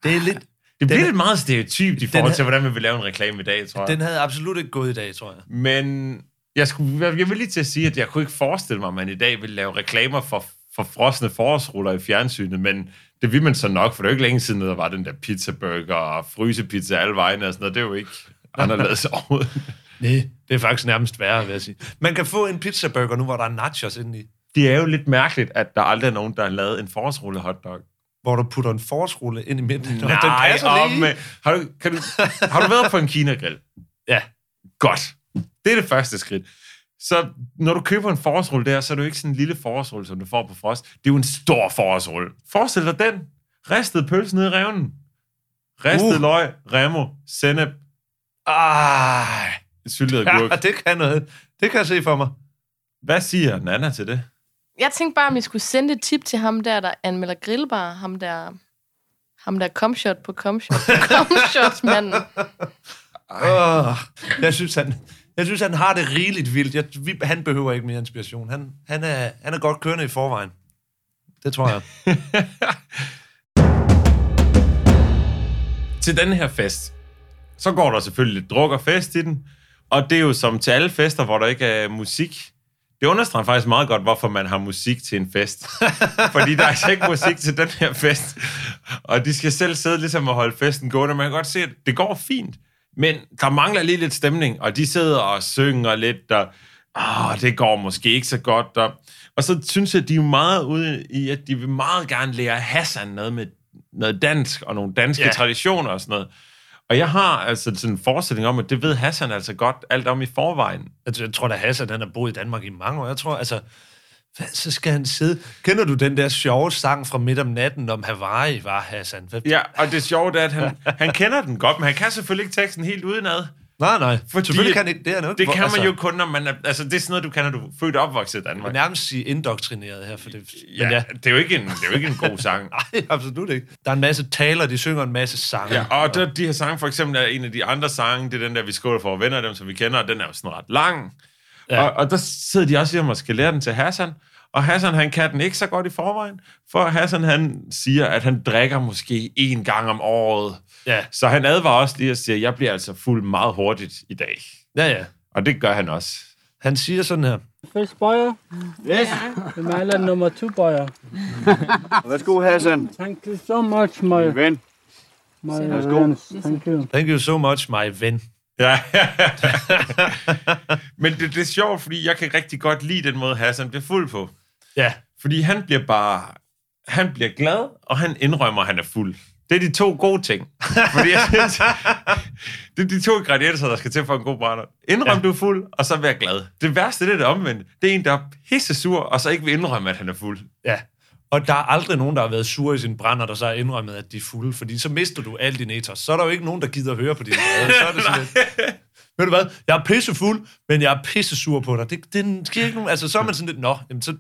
Det er lidt, Det bliver Den- lidt meget stereotypt i forhold til, hvordan vi vil lave en reklame i dag, tror jeg. Den havde absolut ikke gået i dag, tror jeg. Men jeg, skulle, jeg vil lige til at sige, at jeg kunne ikke forestille mig, at man i dag vil lave reklamer for, for frosne forårsruller i fjernsynet, men det vil man så nok, for det er jo ikke længe siden, der var den der pizzaburger og frysepizza alle vegne og sådan noget. Det er jo ikke anderledes overhovedet. Nej, det er faktisk nærmest værre, vil jeg sige. Man kan få en pizzaburger nu, hvor der er nachos inde i. Det er jo lidt mærkeligt, at der aldrig er nogen, der har lavet en forårsrulle hotdog. Hvor du putter en forårsrulle ind i midten. Nej, den passer lige. med, har, du, kan du, har du været på en kinagrill? Ja. Godt. Det er det første skridt. Så når du køber en forårsrulle der, så er det jo ikke sådan en lille forårsrulle, som du får på frost. Det er jo en stor forårsrulle. Forestil dig den. Ristet pølse nede i revnen. Ristet Uh. løg, remo, sennep, Ej, syltet agurk. ja, det kan noget. Det kan jeg se for mig. Hvad siger Nana til det? Jeg tænkte bare, om I skulle sende et tip til ham der, der anmelder grillbar. Ham der, ham der comshot på comshot på comshots-manden. Oh, jeg, synes, han, jeg synes, han har det rigeligt vildt. Jeg, vi, han behøver ikke mere inspiration. Han, han, er, han er godt kørende i forvejen. Det tror jeg. til den her fest, så går der selvfølgelig lidt druk og fest i den, og det er jo som til alle fester, hvor der ikke er musik. Det understreger faktisk meget godt, hvorfor man har musik til en fest. Fordi der er altså ikke musik til den her fest. Og de skal selv sidde ligesom og holde festen gående. Man kan godt se, at det går fint. Men der mangler lige lidt stemning, og de sidder og synger lidt, og åh, det går måske ikke så godt. Og, og så synes jeg, de er meget ude i, at de vil meget gerne lære Hassan noget med noget dansk og nogle danske yeah. traditioner og sådan noget. Og jeg har altså sådan en forestilling om, at det ved Hassan altså godt alt om i forvejen. Jeg, jeg tror da, Hassan han har boet i Danmark i mange år. Jeg tror, altså... Hvad, så skal han sidde... Kender du den der sjove sang fra midt om natten om Hawaii, var Hassan? Hvad, Ja, og det sjove er, at han, han kender den godt, men han kan selvfølgelig ikke teksten helt udenad. Nej, nej. Fordi Selvfølgelig kan ikke det. Er noget, Det kan man jo kun, når man er... Altså, det er sådan noget, du kan, når du er født og opvokset i Jeg Danmark. vil nærmest sige indoktrineret her, for det... Ja, Men ja, det er jo ikke en, det er jo ikke en god sang. nej, absolut ikke. Der er en masse taler, de synger en masse sange. Ja, og der, de her sange, for eksempel er en af de andre sange, det er den der, vi skåler for venner, dem som vi kender, og den er jo sådan ret lang. Ja. Og, og der sidder de også hjemme og skal lære den til Hassan, og Hassan, han kan den ikke så godt i forvejen, for Hassan, han siger, at han drikker måske en gang om året. Ja. Så han advarer også lige og siger, at jeg bliver altså fuld meget hurtigt i dag. ja, ja. Og det gør han også. Han siger sådan her. First boyer, Yes. the Myland number two boyer. Værsgo, Hassan. Thank you so much, my, Min ven. my Værsgo. Thank you. Thank you so much, my ven. Ja. Men det, det er sjovt, fordi jeg kan rigtig godt lide den måde, Hassan bliver fuld på. Ja. Fordi han bliver bare... Han bliver glad, og han indrømmer, at han er fuld. Det er de to gode ting. Fordi jeg synes, det er de to ingredienser, der skal til for en god brænder. Indrøm, ja. du er fuld, og så vær glad. Det værste det er det omvendt. Det er en, der er pisse sur, og så ikke vil indrømme, at han er fuld. Ja. Og der er aldrig nogen, der har været sure i sin brænder, der så har indrømmet, at de er fulde, fordi så mister du alle dine ethos. Så er der jo ikke nogen, der gider at høre på dine brød. Så er det sådan lidt, ved du hvad, jeg er pisse fuld, men jeg er pisse sur på dig. Det, det sker ikke nogen, altså så er man sådan lidt, nå, jamen, så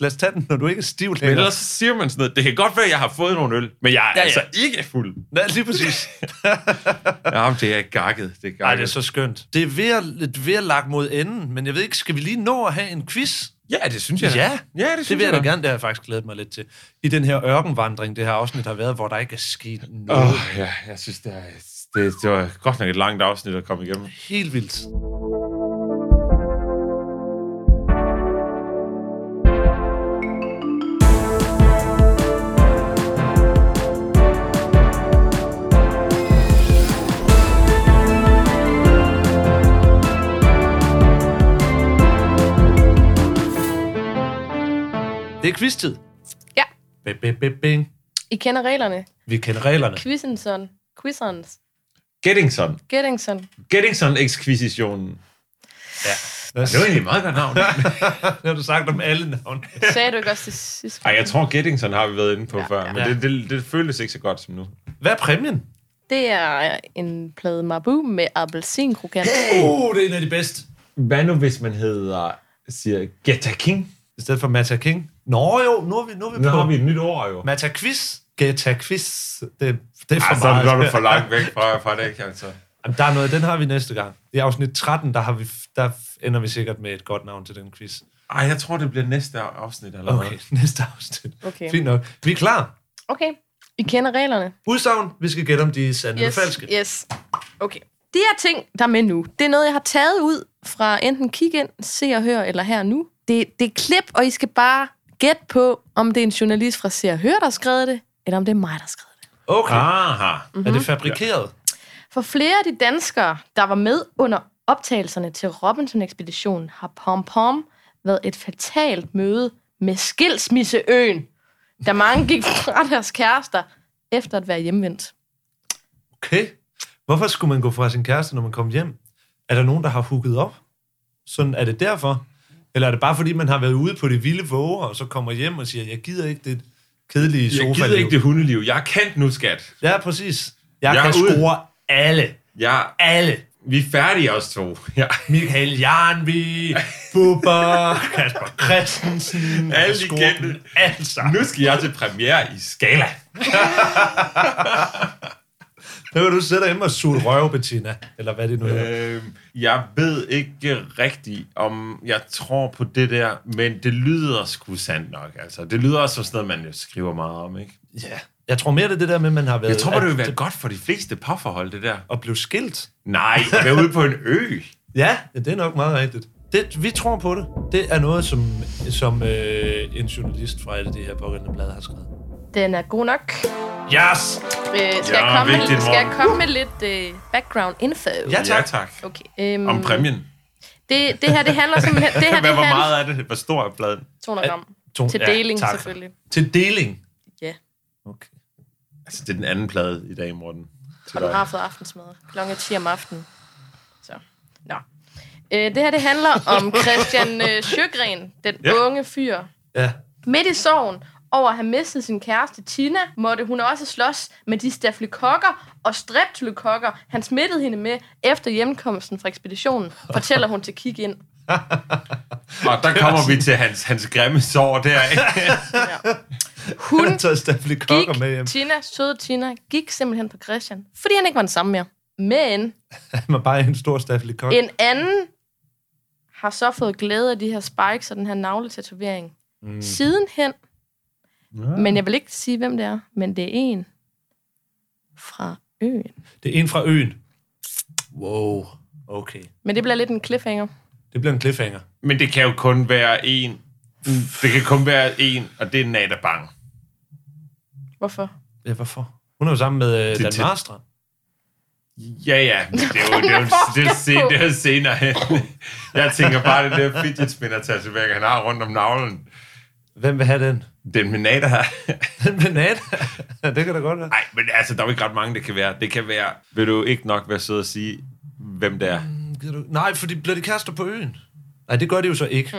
lad os tage den, når du ikke er stiv Men længere. ellers så siger man sådan noget, det kan godt være, at jeg har fået nogle øl, men jeg er Ja, ja, ja. altså ikke fuld. Ja, lige præcis. Ja, men det er gakket. Det er gakket. Ej, det er så skønt. Det er ved at, lidt ved at lagt mod enden, men jeg ved ikke, skal vi lige nå at have en quiz? Ja, det synes jeg. Ja, ja det, det synes vil jeg da da. gerne, det har jeg faktisk glædet mig lidt til. I den her ørkenvandring, det her afsnit har været, hvor der ikke er sket noget. Åh, oh, ja, jeg synes, det, er, det, det var godt nok et langt afsnit at komme igennem. Helt vildt. Det er quiz-tid. Ja. Bing, bing, bing, bing. I kender reglerne. Vi kender reglerne. Quizenson. Quizons. Gettingson. Gettingson. Gettingson-ekskvisitionen. Ja. Det var egentlig et meget godt navn. det har du sagt om alle navne. Sagde du ikke også det sidste? Ej, jeg tror, Gettingson har vi været inde på ja, før, men ja. det, det, det føles ikke så godt som nu. Hvad er præmien? Det er en plade Mabu med appelsinkrokant. Oh, det er en af de bedste. Hvad nu, hvis man hedder, siger Geta King? I stedet for Mata King. Nå jo, nu er vi, nu er vi Nu på har vi et nyt ord jo. Mata Quiz. Geta Quiz. Det, det er for Ej, så er du for langt væk fra, fra det, altså. Jamen, der er noget, den har vi næste gang. I afsnit 13, der, har vi, der ender vi sikkert med et godt navn til den quiz. Ej, jeg tror, det bliver næste afsnit allerede. Okay, næste afsnit. Okay. Fint nok. Vi er klar. Okay. I kender reglerne? Udsagn, vi skal gætte, om de er sande Yes, eller falske. yes. Okay. De her ting, der er med nu, det er noget, jeg har taget ud fra enten kig ind, se og hør, eller her nu. Det, det er klip, og I skal bare gætte på, om det er en journalist fra Se og Hør, der har skrevet det, eller om det er mig, der har skrevet det. Okay. Aha. Er det fabrikeret? For flere af de danskere, der var med under optagelserne til Robinson-ekspeditionen, har Pom Pom været et fatalt møde med skilsmisseøen, da mange gik fra deres kærester efter at være hjemvendt. Okay. Hvorfor skulle man gå fra sin kæreste, når man kom hjem? Er der nogen, der har hooket op? Sådan, er det derfor? Eller er det bare fordi, man har været ude på det vilde våger, og så kommer hjem og siger, jeg gider ikke det kedelige sofa Jeg gider ikke det hundeliv. Jeg er kendt nu, skat. Ja, præcis. Jeg, Jeg kan score alle. Ja, Alle. vi er færdige os to. Ja. Michael Jarnvi, Bubber, Kasper Christensen, Alle de kendte. sammen. Nu skal jeg til premiere i Skala. Nu kan du sætte dig hjemme og suge røv, Bettina. Eller hvad det nu hedder. Øhm, jeg ved ikke rigtigt, om jeg tror på det der, men det lyder sgu sandt nok. Altså, det lyder også som sådan noget, man jo skriver meget om, ikke? Ja. Jeg tror mere, det er det der med, at man har været... Jeg tror, det vil at- være godt for de fleste parforhold, det der. At blive skilt. Nej, at være ude på en ø. Ja, ja, det er nok meget rigtigt. Det, vi tror på det. Det er noget, som, som øh, en journalist fra et af de her pågældende blade har skrevet. Den er god nok. Yes! Øh, skal, Ja, jeg komme med, vigtigt, skal jeg komme med lidt øh, background info? Ja, tak. Ja, tak. Okay. Øhm, Om præmien. Det, det her, det handler simpelthen... Det her, Hvad, det hvor handler, meget er det? Hvor stor er bladet? 200 gram. To, Til ja, deling, tak. selvfølgelig. Til deling? Ja. Okay. Altså, det er den anden plade i dag, Morten. Og du har fået aftensmad. Klokken 10 om aftenen. Så. Nå. Øh, det her, det handler om Christian øh, Sjøgren, den Ja. ja. unge fyr. Ja. Midt i sorgen over at have mistet sin kæreste Tina, måtte hun også slås med de stafylokokker og streptokokker, han smittede hende med efter hjemkomsten fra ekspeditionen, fortæller hun til Kig ind. Og der kommer vi til hans, hans grimme sår der, ikke? Hun stafylokokker med hjem. gik, Tina, søde Tina, gik simpelthen på Christian, fordi han ikke var den samme mere. Men Han var bare en stor stafylokok. en anden har så fået glæde af de her spikes og den her navletatovering. Mm. Sidenhen, men jeg vil ikke sige, hvem det er, men det er en fra øen. Det er en fra øen. Wow. Okay. Men det bliver lidt en cliffhanger. Det bliver en cliffhanger. Men det kan jo kun være en. Det kan kun være en, og det er Nada Bang. Hvorfor? Ja, hvorfor? Hun er jo sammen med øh, Det- Dan det- Marstra. Ja, ja, men det er jo, det er jo, det er, se, det er senere. Jeg tænker bare, det der fidget spinner tatovering, han har rundt om navlen. Hvem vil have den? Den her. Den med Nat. ja, det kan da godt være. Nej, men altså, der er jo ikke ret mange, det kan være. Det kan være, vil du ikke nok være sød at sige, hvem det er? Gider du- Nej, for de bliver de kærester på øen. Nej, det gør de jo så ikke.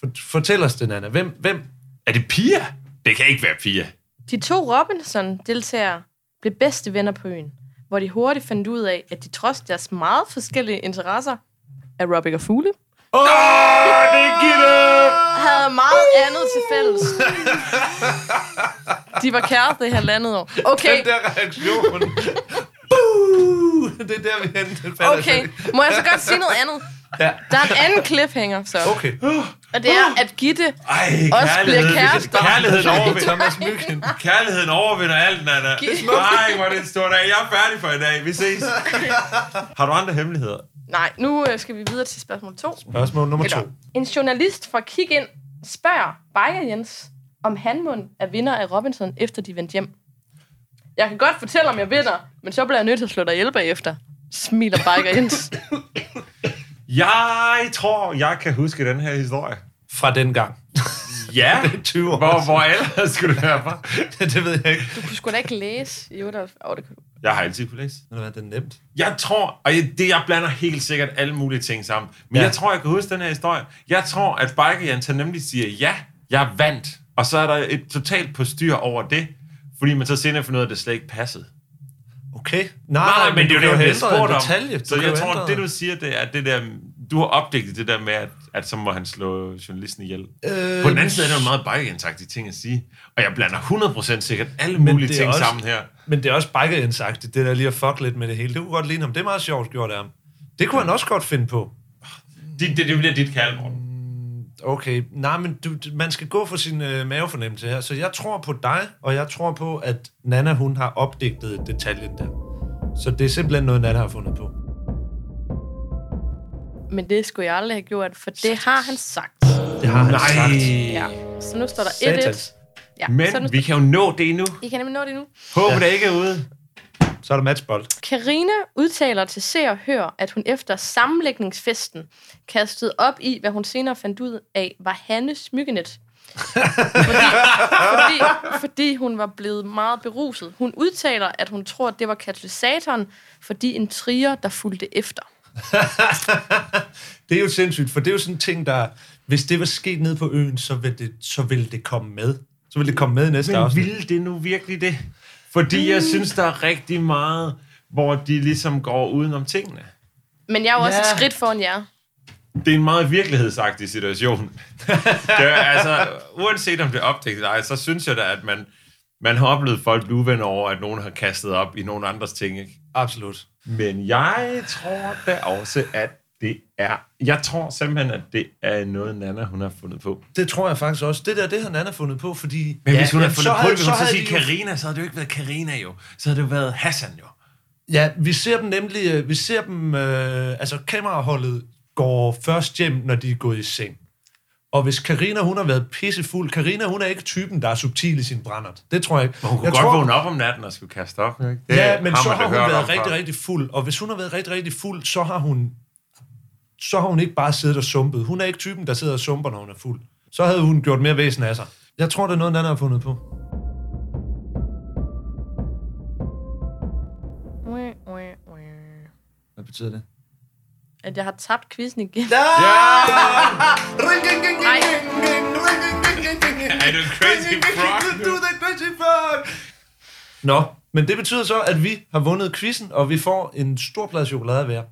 For, fortæl os det, Nana. Hvem, hvem? Er det Pia? Det kan ikke være Pia. De to Robinson-deltagere blev bedste venner på øen, hvor de hurtigt fandt ud af, at de trods deres meget forskellige interesser af Robic og Fugle, Åh, oh, det er Gitte! Havde meget andet til fælles. De var kærester i halvandet år. Okay, Den der reaktion. Buh! Det er der, vi henter. okay. Må jeg så godt sige noget andet? Ja. Der er en anden cliffhanger, så. Okay. Og det er, at Gitte Ej, også bliver kærlighed. kærester. Kærligheden overvinder. Thomas Myggen. Kærligheden overvinder alt, Nana. Nej, hvor er det en stor dag. Jeg er færdig for i dag. Vi ses. Har du andre hemmeligheder? Nej, nu øh, skal vi videre til spørgsmål 2. Spørgsmål nummer to. Eller, en journalist fra Kig Ind spørger Bayer Jens, om han mund er vinder af Robinson, efter de vendte hjem. Jeg kan godt fortælle, om jeg vinder, men så bliver jeg nødt til at slå dig ihjel bagefter. Smiler Bayer Jens. Jeg tror, jeg kan huske den her historie. Fra den gang. Ja, 20 år. hvor, hvor ellers skulle det være fra? det ved jeg ikke. Du kunne sgu da ikke læse i 8 oh, det kunne du. Jeg har altid kunne læse. Ved du hvad, det er nemt. Jeg tror, og jeg, det, jeg blander helt sikkert alle mulige ting sammen. Men Ja. jeg tror, jeg kan huske den her historie. Jeg tror, at Biker Jens han nemlig siger, ja, jeg vandt. Og så er der et totalt på styr over det, fordi man så senere finder ud af, at det slet ikke passede. Okay. Nej, Nej, men, det er jo det, jeg bliver spurgt om. Detalje. Så jeg tror, det du siger, det er det der... Du har opdigtet det der med, at, at så må han slå journalisten ihjel. Øh, På den anden side er det jo en meget Biker ting at sige. Og jeg blander 100% sikkert alle Men mulige ting også- sammen her. Men det er også biker indsagtigt, det der lige at fuck lidt med det hele. Det kunne godt ligne ham. Det er meget sjovt gjort af ham. Det kunne han også godt finde på. Det, det, det bliver dit kald, Morten. Okay, nej, men du, man skal gå for sin øh, mavefornemmelse her. Så jeg tror på dig, og jeg tror på, at Nana, hun har opdigtet detaljen der. Så det er simpelthen noget, Nana har fundet på. Men det skulle jeg aldrig have gjort, for det har han sagt. Det har han Nej. sagt. Ja. Så nu står der 1-1. Satans. Ja, Men så nu, vi kan jo nå det nu. I kan nemlig nå det nu. Håber ja. det ikke er ude. Så er der matchbold. Karina udtaler til Se og Hør, at hun efter sammenlægningsfesten kastede op i, hvad hun senere fandt ud af, var Hannes smykkenet. fordi, fordi, fordi hun var blevet meget beruset. Hun udtaler, at hun tror, at det var katalysatoren, fordi en trier, der fulgte efter. Det er jo sindssygt, for det er jo sådan en ting, der... Hvis det var sket nede på øen, så ville det, så ville det komme med. Så ville det komme med i næste Men afsnit. ville det nu virkelig det? Fordi jeg synes, der er rigtig meget, hvor de ligesom går udenom tingene. Men jeg er jo også et skridt foran jer. Det er en meget virkelighedsagtig situation. det er, altså, uanset om det er opdækket eller ej, så synes jeg da, at man, man har oplevet folk blive uvenner over, at nogen har kastet op i nogle andres ting. Ikke? Absolut. Men jeg tror da også, at det er... Jeg tror simpelthen, at det er noget, Nana hun har fundet på. Det tror jeg faktisk også. Det der, det har Nana fundet på, fordi... Men ja, hvis hun ja, havde fundet på det, hvis hun så havde sige de jo- Karina, så havde det jo ikke været Karina jo. Så havde det jo været Hassan jo. Ja, vi ser dem nemlig, øh, vi ser dem, øh, altså kameraholdet går først hjem, når de er gået i seng. Og hvis Karina hun har været pissefuld, Karina hun er ikke typen, der er subtil i sin brændert. Det tror jeg ikke. Hun kunne jeg godt tror, vågne op om natten og skulle kaste op. Ikke? Det Ja, men så har hun været rigtig, rigtig fuld. Og hvis hun har været rigtig, rigtig fuld, så har hun så har hun ikke bare siddet og sumpet. Hun er ikke typen, der sidder og sumper, når hun er fuld. Så havde hun gjort mere væsen af sig. Jeg tror, det er noget, den anden har fundet på. Hvad betyder det? At jeg har tabt quizzen igen. Ja! Er du crazy frog? Nå, men det betyder så, at vi har vundet quizzen, og vi får en stor plade chokolade hver.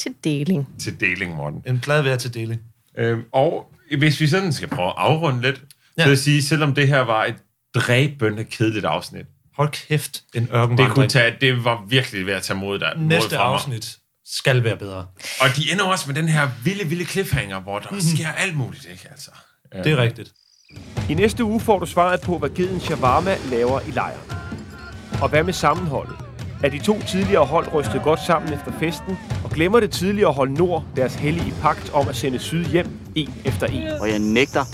Til deling. Til deling, Morten. En plade hver til deling. Øhm, og hvis vi sådan skal prøve at afrunde lidt, ja. Ja. så vil jeg sige, selvom det her var et dræbende kedeligt afsnit, Hold kæft, en det, kunne ørkenvandring. tage, det var virkelig ved at tage mod dig. mod Næste mig. afsnit skal være bedre. Og de ender også med den her vilde, vilde cliffhanger, hvor der sker alt muligt, ikke? Altså. Det er rigtigt. I næste uge får du svaret på, hvad geden shawarma laver i lejren. Og hvad med sammenholdet? Er de to tidligere hold rystet godt sammen efter festen, og glemmer det tidligere hold Nord deres hellige pagt om at sende Syd hjem en efter en? Og jeg nægter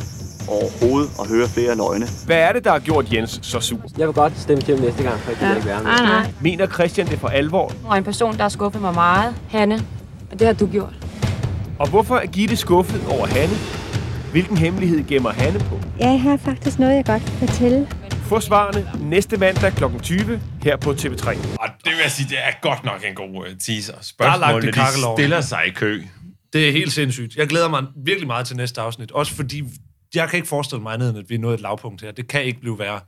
overhovedet at høre flere løgne. Hvad er det, der har gjort Jens så sur? Jeg vil godt stemme til ham næste gang, for jeg gider ikke være med. Nej, nej. Mener Christian det for alvor? Og en person, der har skuffet mig meget, Hanne. Og det har du gjort. Og hvorfor er Gitte skuffet over Hanne? Hvilken hemmelighed gemmer Hanne på? Jeg har faktisk noget, jeg godt kan fortælle. Få svarene næste mandag kl. 20 her på TV3. Og det vil jeg sige, det er godt nok en god uh, teaser. Er Spørgsmålene, de stiller sig i kø. Det er helt sindssygt. Jeg glæder mig virkelig meget til næste afsnit. Også fordi, jeg kan ikke forestille mig andet, end at vi er nået et lavpunkt her. Det kan ikke blive værre.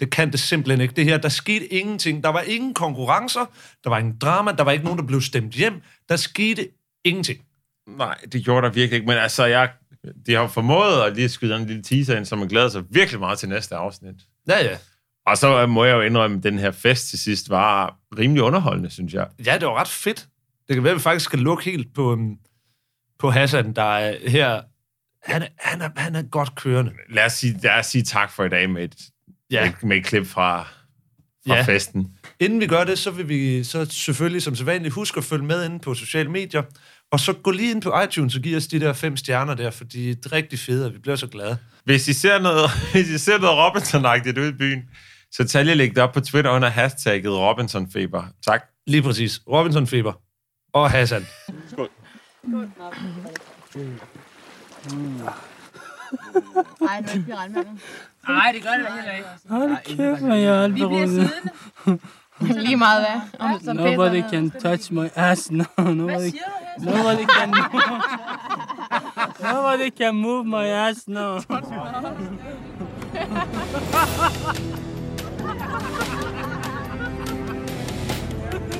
Det kan det simpelthen ikke. Det her, der skete ingenting. Der var ingen konkurrencer, der var ingen drama, der var ikke nogen, der blev stemt hjem. Der skete ingenting. Nej, det gjorde der virkelig ikke. Men altså, jeg, de har formået at lige skyde en lille teaser ind, så man glæder sig virkelig meget til næste afsnit. Ja, ja. Og så må jeg jo indrømme, at den her fest til sidst var rimelig underholdende, synes jeg. Ja, det var ret fedt. Det kan være, at vi faktisk skal lukke helt på, um, på Hassan, der er her. Han er, han, er, han er godt kørende. Lad os sige, lad os sige tak for i dag med et, Ja. med, med et klip fra, fra Ja. festen. Inden vi gør det, så vil vi så selvfølgelig som sædvanligt huske at følge med inde på sociale medier. Og så gå lige ind på iTunes og give os de der fem stjerner der, fordi det er rigtig fedt, og vi bliver så glade. Hvis I ser noget, hvis I ser noget Robinson-agtigt ude i byen, så tag lige læg det op på Twitter under hashtagget Robinsonfeber. Tak. Lige præcis. Robinson Feber og Hassan. Nej, nu er ikke regnvandet. Nej, det gør det heller ikke. Hold kæft, hvor jeg er alt Vi bliver siddende. you mother. Nobody can touch my ass now. Nobody, nobody can. Nobody can move my ass now.